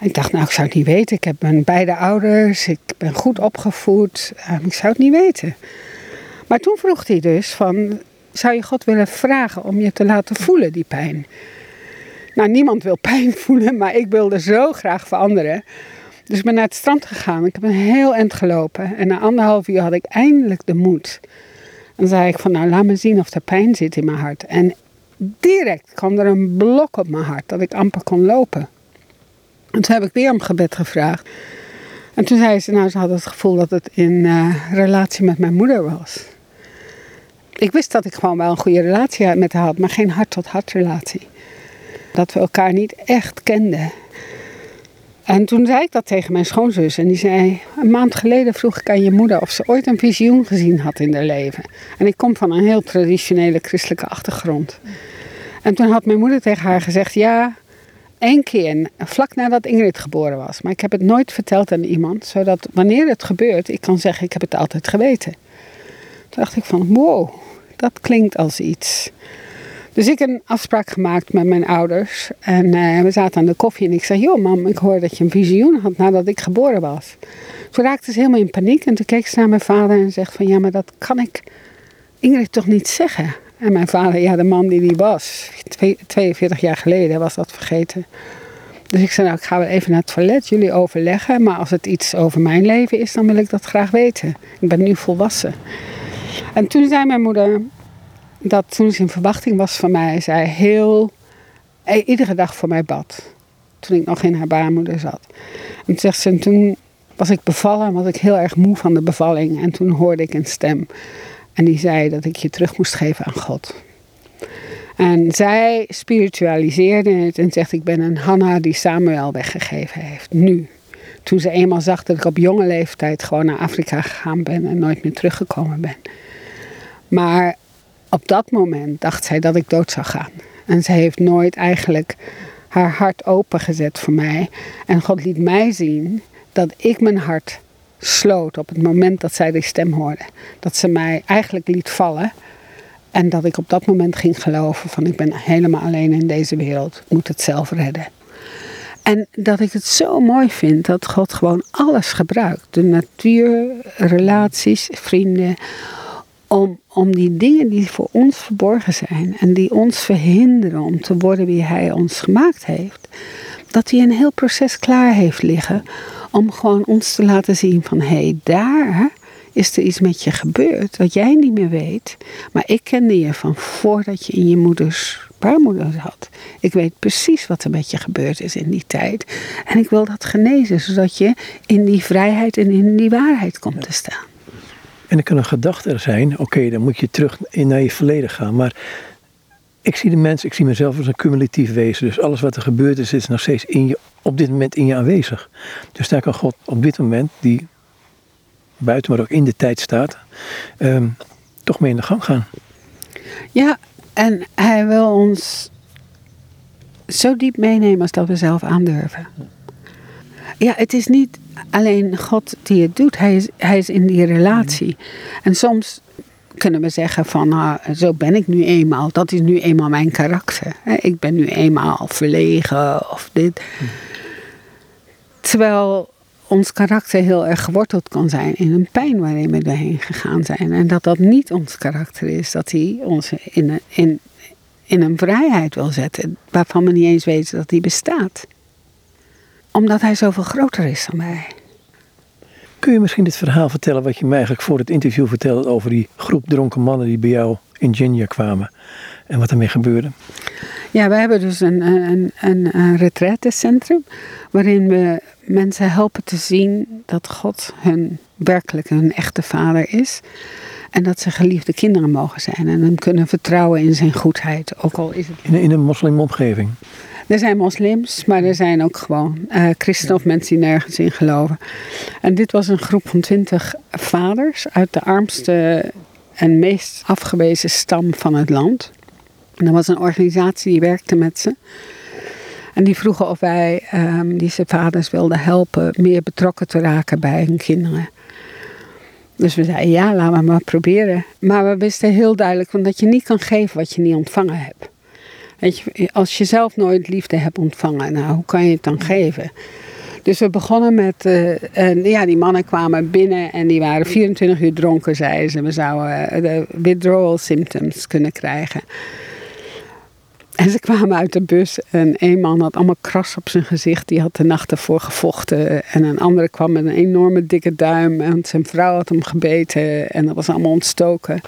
Ik dacht, nou, ik zou het niet weten. Ik heb mijn beide ouders, ik ben goed opgevoed. ik zou het niet weten. Maar toen vroeg hij dus van, zou je God willen vragen om je te laten voelen, die pijn? Nou, niemand wil pijn voelen, maar ik wilde zo graag veranderen. Dus ik ben naar het strand gegaan. Ik heb een heel eind gelopen. En na anderhalf uur had ik eindelijk de moed. En zei ik van, nou, laat me zien of er pijn zit in mijn hart. En direct kwam er een blok op mijn hart, dat ik amper kon lopen. En toen heb ik weer om gebed gevraagd. En toen zei ze, nou, ze had het gevoel dat het in uh, relatie met mijn moeder was. Ik wist dat ik gewoon wel een goede relatie met haar had, maar geen hart-tot-hart relatie. Dat we elkaar niet echt kenden. En toen zei ik dat tegen mijn schoonzus. En die zei, een maand geleden vroeg ik aan je moeder of ze ooit een visioen gezien had in haar leven. En ik kom van een heel traditionele christelijke achtergrond. En toen had mijn moeder tegen haar gezegd, ja, één keer, vlak nadat Ingrid geboren was. Maar ik heb het nooit verteld aan iemand, zodat wanneer het gebeurt, ik kan zeggen, ik heb het altijd geweten. Toen dacht ik van, wow, dat klinkt als iets. Dus ik heb een afspraak gemaakt met mijn ouders. En uh, we zaten aan de koffie en ik zei, joh mam, ik hoor dat je een visioen had nadat ik geboren was. Toen raakte ze helemaal in paniek en toen keek ze naar mijn vader en zegt van, ja, maar dat kan ik Ingrid toch niet zeggen? En mijn vader, ja, de man die die was, 42 jaar geleden, was dat vergeten. Dus ik zei, nou, ik ga wel even naar het toilet, jullie overleggen. Maar als het iets over mijn leven is, dan wil ik dat graag weten. Ik ben nu volwassen. En toen zei mijn moeder, dat toen ze in verwachting was van mij, zij heel, eh, iedere dag voor mij bad. Toen ik nog in haar baarmoeder zat. En toen zegt ze, toen was ik bevallen en was ik heel erg moe van de bevalling. En toen hoorde ik een stem. En die zei dat ik je terug moest geven aan God. En zij spiritualiseerde het en zegt: Ik ben een Hanna die Samuel weggegeven heeft. Nu. Toen ze eenmaal zag dat ik op jonge leeftijd gewoon naar Afrika gegaan ben en nooit meer teruggekomen ben. Maar op dat moment dacht zij dat ik dood zou gaan. En ze heeft nooit eigenlijk haar hart opengezet voor mij. En God liet mij zien dat ik mijn hart sloot op het moment dat zij die stem hoorde. Dat ze mij eigenlijk liet vallen. En dat ik op dat moment ging geloven van ik ben helemaal alleen in deze wereld. Ik moet het zelf redden. En dat ik het zo mooi vind dat God gewoon alles gebruikt. De natuur, relaties, vrienden om, om die dingen die voor ons verborgen zijn en die ons verhinderen om te worden wie Hij ons gemaakt heeft, dat hij een heel proces klaar heeft liggen om gewoon ons te laten zien van hé, hey, daar is er iets met je gebeurd wat jij niet meer weet, maar ik kende je van voordat je in je moeders baarmoeder zat. Ik weet precies wat er met je gebeurd is in die tijd en ik wil dat genezen zodat je in die vrijheid en in die waarheid komt te staan. En er kan een gedachte zijn, oké, dan moet je terug naar je verleden gaan. Maar ik zie de mens, ik zie mezelf als een cumulatief wezen. Dus alles wat er gebeurd is, is nog steeds in je, op dit moment in je aanwezig. Dus daar kan God op dit moment, die buiten maar ook in de tijd staat, ehm, toch mee in de gang gaan. Ja, en hij wil ons zo diep meenemen als dat we zelf aandurven. Ja, het is niet alleen God die het doet, hij is, hij is in die relatie. En soms kunnen we zeggen van, nou, zo ben ik nu eenmaal. Dat is nu eenmaal mijn karakter. Ik ben nu eenmaal verlegen of dit. Terwijl ons karakter heel erg geworteld kan zijn in een pijn waarin we doorheen gegaan zijn. En dat dat niet ons karakter is. Dat hij ons in een, in, in een vrijheid wil zetten waarvan we niet eens weten dat die bestaat omdat hij zoveel groter is dan wij. Kun je misschien dit verhaal vertellen wat je mij eigenlijk voor het interview vertelde over die groep dronken mannen die bij jou in Ginger kwamen en wat ermee gebeurde? Ja, we hebben dus een, een, een, een retraitecentrum waarin we mensen helpen te zien dat God hun werkelijk hun echte vader is. En dat ze geliefde kinderen mogen zijn en hem kunnen vertrouwen in zijn goedheid. Ook al is het. In, in een moslimomgeving. Er zijn moslims, maar er zijn ook gewoon uh, christenen of mensen die nergens in geloven. En dit was een groep van twintig vaders uit de armste en meest afgewezen stam van het land. En er was een organisatie die werkte met ze. En die vroegen of wij um, deze vaders wilden helpen meer betrokken te raken bij hun kinderen. Dus we zeiden ja, laten we maar proberen. Maar we wisten heel duidelijk dat je niet kan geven wat je niet ontvangen hebt. Weet je, als je zelf nooit liefde hebt ontvangen, nou, hoe kan je het dan geven? Dus we begonnen met, uh, en, ja, die mannen kwamen binnen en die waren 24 uur dronken, zeiden ze. We zouden de withdrawal symptoms kunnen krijgen. En ze kwamen uit de bus en een man had allemaal kras op zijn gezicht. Die had de nacht ervoor gevochten. En een andere kwam met een enorme dikke duim. En zijn vrouw had hem gebeten en dat was allemaal ontstoken.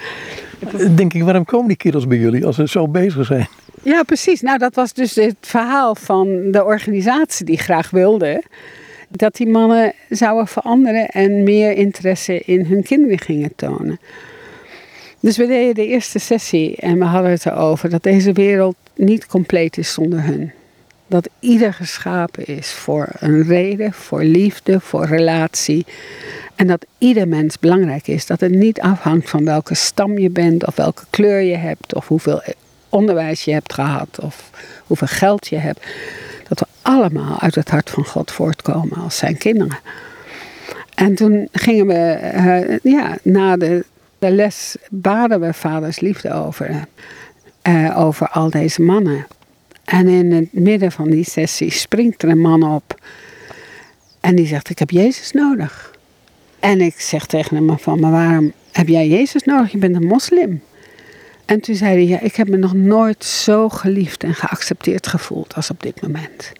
Denk ik, waarom komen die kerels bij jullie als ze zo bezig zijn? Ja, precies. Nou, dat was dus het verhaal van de organisatie die graag wilde dat die mannen zouden veranderen en meer interesse in hun kinderen gingen tonen. Dus we deden de eerste sessie en we hadden het erover dat deze wereld niet compleet is zonder hun. Dat ieder geschapen is voor een reden, voor liefde, voor relatie. En dat ieder mens belangrijk is. Dat het niet afhangt van welke stam je bent, of welke kleur je hebt, of hoeveel onderwijs je hebt gehad, of hoeveel geld je hebt. Dat we allemaal uit het hart van God voortkomen als zijn kinderen. En toen gingen we, uh, ja, na de, de les baden we vaders liefde over uh, over al deze mannen. En in het midden van die sessie springt er een man op. En die zegt, ik heb Jezus nodig. En ik zeg tegen hem van, maar waarom heb jij Jezus nodig? Je bent een moslim. En toen zei hij, ja, ik heb me nog nooit zo geliefd en geaccepteerd gevoeld als op dit moment.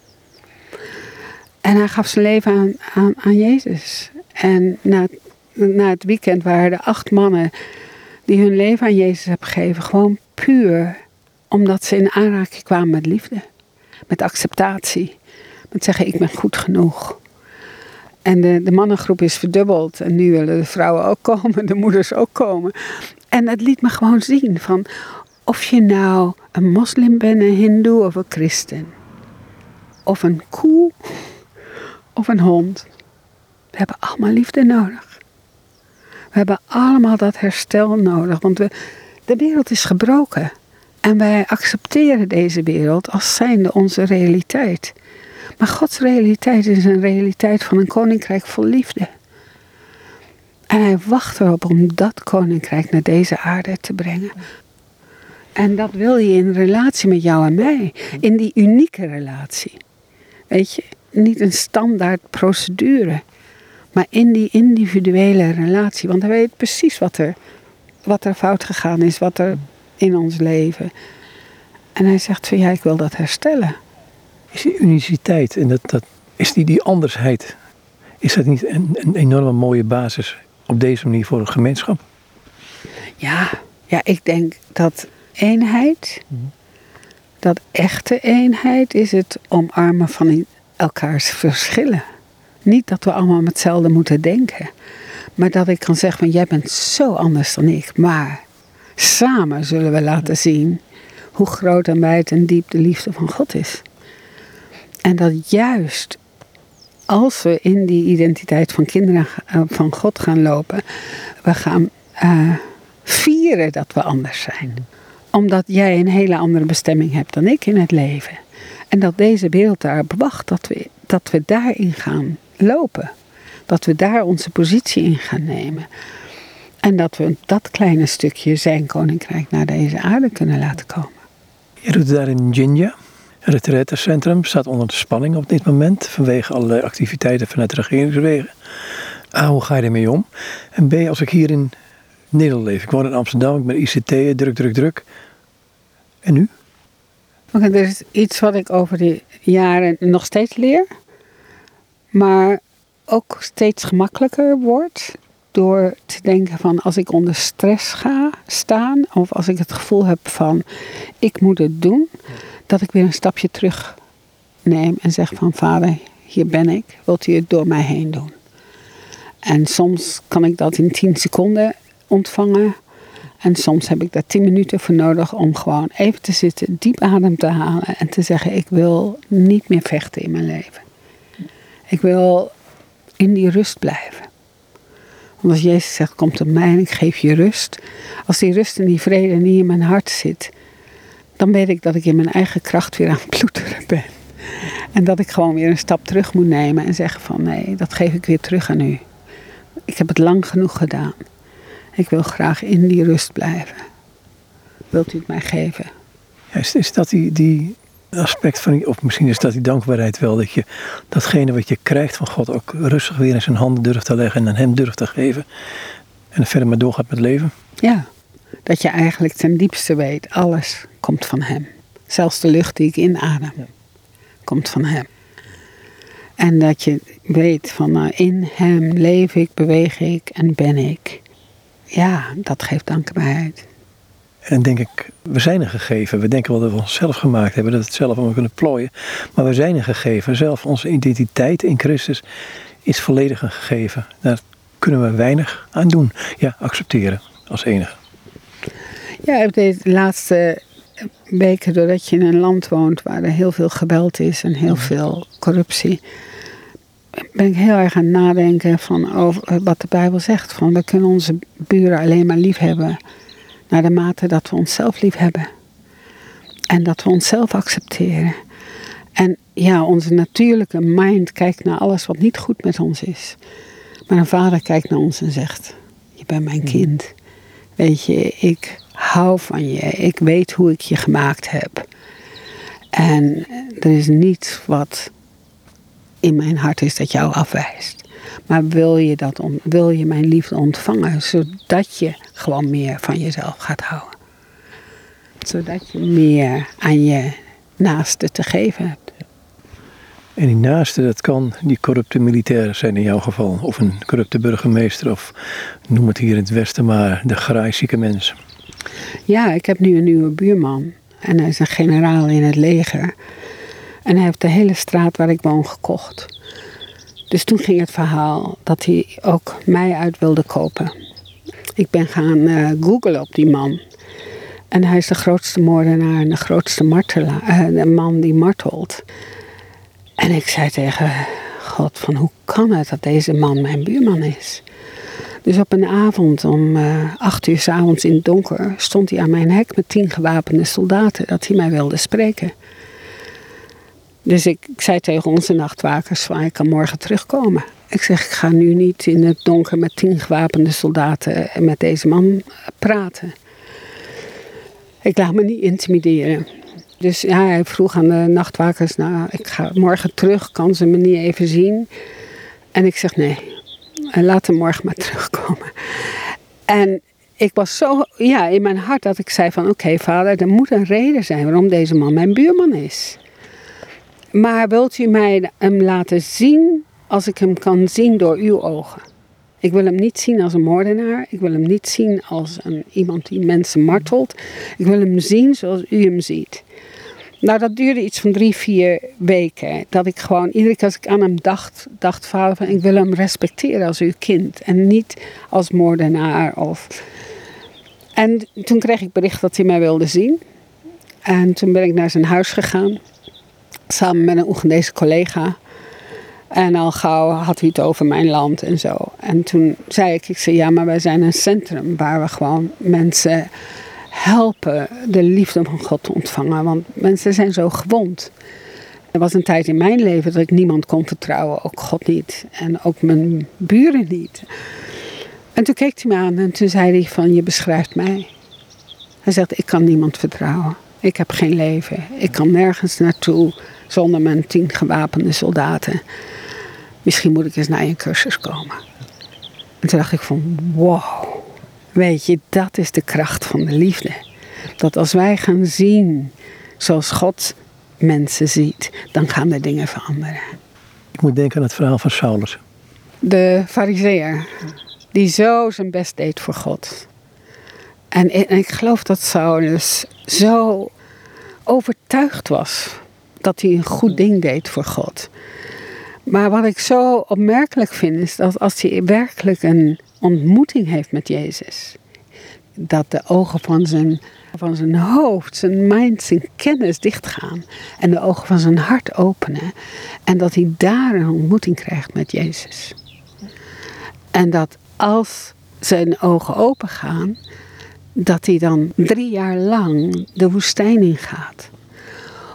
En hij gaf zijn leven aan, aan, Jezus. En na, na het weekend waren er acht mannen die hun leven aan Jezus hebben gegeven. Gewoon puur omdat ze in aanraking kwamen met liefde. Met acceptatie. Met zeggen ik ben goed genoeg. En de, de mannengroep is verdubbeld. En nu willen de vrouwen ook komen. De moeders ook komen. En het liet me gewoon zien van of je nou een moslim bent, een hindoe of een christen. Of een koe of een hond. We hebben allemaal liefde nodig. We hebben allemaal dat herstel nodig. Want we, de wereld is gebroken. En wij accepteren deze wereld als zijnde onze realiteit. Maar Gods realiteit is een realiteit van een koninkrijk vol liefde. En hij wacht erop om dat koninkrijk naar deze aarde te brengen. En dat wil je in relatie met jou en mij. In die unieke relatie. Weet je, niet een standaard procedure. Maar in die individuele relatie. Want hij weet precies wat er, wat er fout gegaan is. Wat er in ons leven. En hij zegt van ja, ik wil dat herstellen. Is die uniciteit en dat, dat, is die, die andersheid, is dat niet een, een enorme mooie basis op deze manier voor een gemeenschap? Ja, ja ik denk dat eenheid, dat echte eenheid is het omarmen van elkaars verschillen. Niet dat we allemaal hetzelfde moeten denken. Maar dat ik kan zeggen van jij bent zo anders dan ik. Maar Samen zullen we laten zien hoe groot en wijd en diep de liefde van God is. En dat juist als we in die identiteit van kinderen eh, van God gaan lopen, we gaan uh, vieren dat we anders zijn. Omdat jij een hele andere bestemming hebt dan ik in het leven. En dat deze wereld daarop wacht dat we, dat we daarin gaan lopen. Dat we daar onze positie in gaan nemen. En dat we dat kleine stukje zijn koninkrijk naar deze aarde kunnen laten komen. Je doet daar in Jinja. Het retraitecentrum staat onder de spanning op dit moment vanwege allerlei activiteiten vanuit de regeringswegen. A, hoe ga je ermee om? En B, als ik hier in Nederland leef. Ik woon in Amsterdam, ik ben ICT, druk, druk, druk. En nu? Oké, er is iets wat ik over die jaren nog steeds leer. Maar ook steeds gemakkelijker wordt door te denken van als ik onder stress ga staan of als ik het gevoel heb van ik moet het doen, dat ik weer een stapje terug neem en zeg van vader, hier ben ik, wilt u het door mij heen doen? En soms kan ik dat in 10 seconden ontvangen. En soms heb ik daar 10 minuten voor nodig om gewoon even te zitten, diep adem te halen en te zeggen: Ik wil niet meer vechten in mijn leven. Ik wil in die rust blijven. Want als Jezus zegt: Kom tot mij en ik geef je rust. Als die rust en die vrede niet in mijn hart zit, dan weet ik dat ik in mijn eigen kracht weer aan het ploeteren ben. En dat ik gewoon weer een stap terug moet nemen en zeggen: Van nee, dat geef ik weer terug aan u. Ik heb het lang genoeg gedaan. Ik wil graag in die rust blijven. Wilt u het mij geven? Ja, is, dat die, die aspect van, of misschien is dat die dankbaarheid wel, dat je datgene wat je krijgt van God ook rustig weer in zijn handen durft te leggen en aan hem durft te geven. En er verder maar doorgaat met leven? Ja, dat je eigenlijk ten diepste weet, alles komt van hem. Zelfs de lucht die ik inadem, komt van hem. En dat je weet van nou, in hem leef ik, beweeg ik en ben ik. Ja, dat geeft dankbaarheid. En denk ik, we zijn een gegeven. We denken wel dat we onszelf gemaakt hebben, dat we het zelf allemaal kunnen plooien. Maar we zijn een gegeven. Zelf onze identiteit in Christus is volledig een gegeven. Daar kunnen we weinig aan doen. Ja, accepteren als enige. Ja, de laatste weken, doordat je in een land woont waar er heel veel geweld is en heel veel corruptie, ben ik heel erg aan het nadenken van over wat de Bijbel zegt. Van we kunnen onze buren alleen maar lief hebben naar de mate dat we onszelf lief hebben. En dat we onszelf accepteren. En ja, onze natuurlijke mind kijkt naar alles wat niet goed met ons is. Maar een vader kijkt naar ons en zegt: Je bent mijn kind. Weet je, ik hou van je. Ik weet hoe ik je gemaakt heb. En er is niets wat in mijn hart is dat jou afwijst. Maar wil je, dat wil je mijn liefde ontvangen, zodat je gewoon meer van jezelf gaat houden. Zodat je meer aan je naaste te geven hebt. En die naaste, dat kan die corrupte militair zijn in jouw geval. Of een corrupte burgemeester, of noem het hier in het Westen maar, de graaizieke mens. Ja, ik heb nu een nieuwe buurman. En hij is een generaal in het leger. En hij heeft de hele straat waar ik woon gekocht. Dus toen ging het verhaal dat hij ook mij uit wilde kopen. Ik ben gaan uh, googlen op die man. En hij is de grootste moordenaar en de grootste martelaar, uh, de man die martelt. En ik zei tegen God van hoe kan het dat deze man mijn buurman is? Dus op een avond om uh, acht uur s avonds in het donker stond hij aan mijn hek met tien gewapende soldaten dat hij mij wilde spreken. Dus ik, ik zei tegen onze nachtwakers van ik kan morgen terugkomen. Ik zeg ik ga nu niet in het donker met tien gewapende soldaten en met deze man praten. Ik laat me niet intimideren. Dus ja, hij vroeg aan de nachtwakers, nou ik ga morgen terug, kan ze me niet even zien? En ik zeg nee, laat hem morgen maar terugkomen. En ik was zo ja, in mijn hart dat ik zei van oké vader, er moet een reden zijn waarom deze man mijn buurman is. Maar wilt u mij hem laten zien als ik hem kan zien door uw ogen? Ik wil hem niet zien als een moordenaar. Ik wil hem niet zien als een, iemand die mensen martelt. Ik wil hem zien zoals u hem ziet. Nou, dat duurde iets van drie, vier weken. Dat ik gewoon, iedere keer als ik aan hem dacht, dacht vader van ik wil hem respecteren als uw kind. En niet als moordenaar. Of... En toen kreeg ik bericht dat hij mij wilde zien. En toen ben ik naar zijn huis gegaan. Samen met een Oegandese collega. En al gauw had hij het over mijn land en zo. En toen zei ik, ik zei ja, maar wij zijn een centrum waar we gewoon mensen helpen de liefde van God te ontvangen. Want mensen zijn zo gewond. Er was een tijd in mijn leven dat ik niemand kon vertrouwen, ook God niet. En ook mijn buren niet. En toen keek hij me aan en toen zei hij van, je beschrijft mij. Hij zegt, ik kan niemand vertrouwen. Ik heb geen leven. Ik kan nergens naartoe zonder mijn tien gewapende soldaten. Misschien moet ik eens naar je cursus komen. En toen dacht ik van, wow. Weet je, dat is de kracht van de liefde. Dat als wij gaan zien zoals God mensen ziet, dan gaan de dingen veranderen. Ik moet denken aan het verhaal van Saulus. de fariseer, die zo zijn best deed voor God. En, en ik geloof dat Saulus zo overtuigd was dat hij een goed ding deed voor God. Maar wat ik zo opmerkelijk vind is dat als hij werkelijk een ontmoeting heeft met Jezus, dat de ogen van zijn, van zijn hoofd, zijn mind, zijn kennis dichtgaan en de ogen van zijn hart openen en dat hij daar een ontmoeting krijgt met Jezus. En dat als zijn ogen open gaan, dat hij dan drie jaar lang de woestijn ingaat.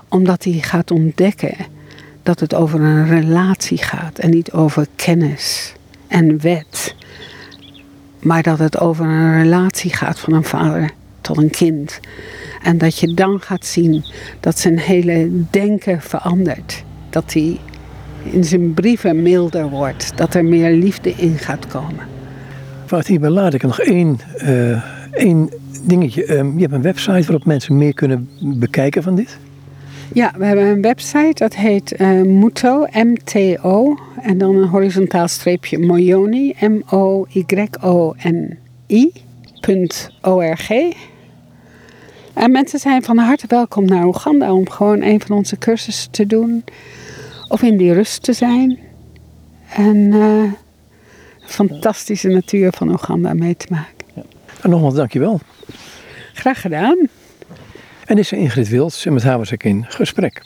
Omdat hij gaat ontdekken dat het over een relatie gaat en niet over kennis en wet. Maar dat het over een relatie gaat van een vader tot een kind. En dat je dan gaat zien dat zijn hele denken verandert. Dat hij in zijn brieven milder wordt. Dat er meer liefde in gaat komen. Wat hierbij laat ik nog één, uh, één dingetje. Um, je hebt een website waarop mensen meer kunnen bekijken van dit? Ja, we hebben een website dat heet uh, Muto, M-T-O. En dan een horizontaal streepje Moyoni, M-O-Y-O-N-I.org. En mensen zijn van harte welkom naar Oeganda om gewoon een van onze cursussen te doen. Of in die rust te zijn. En uh, fantastische natuur van Oeganda mee te maken. Ja. En nogmaals, dankjewel. Graag gedaan. En is Ingrid Wils en met haar was ik in gesprek.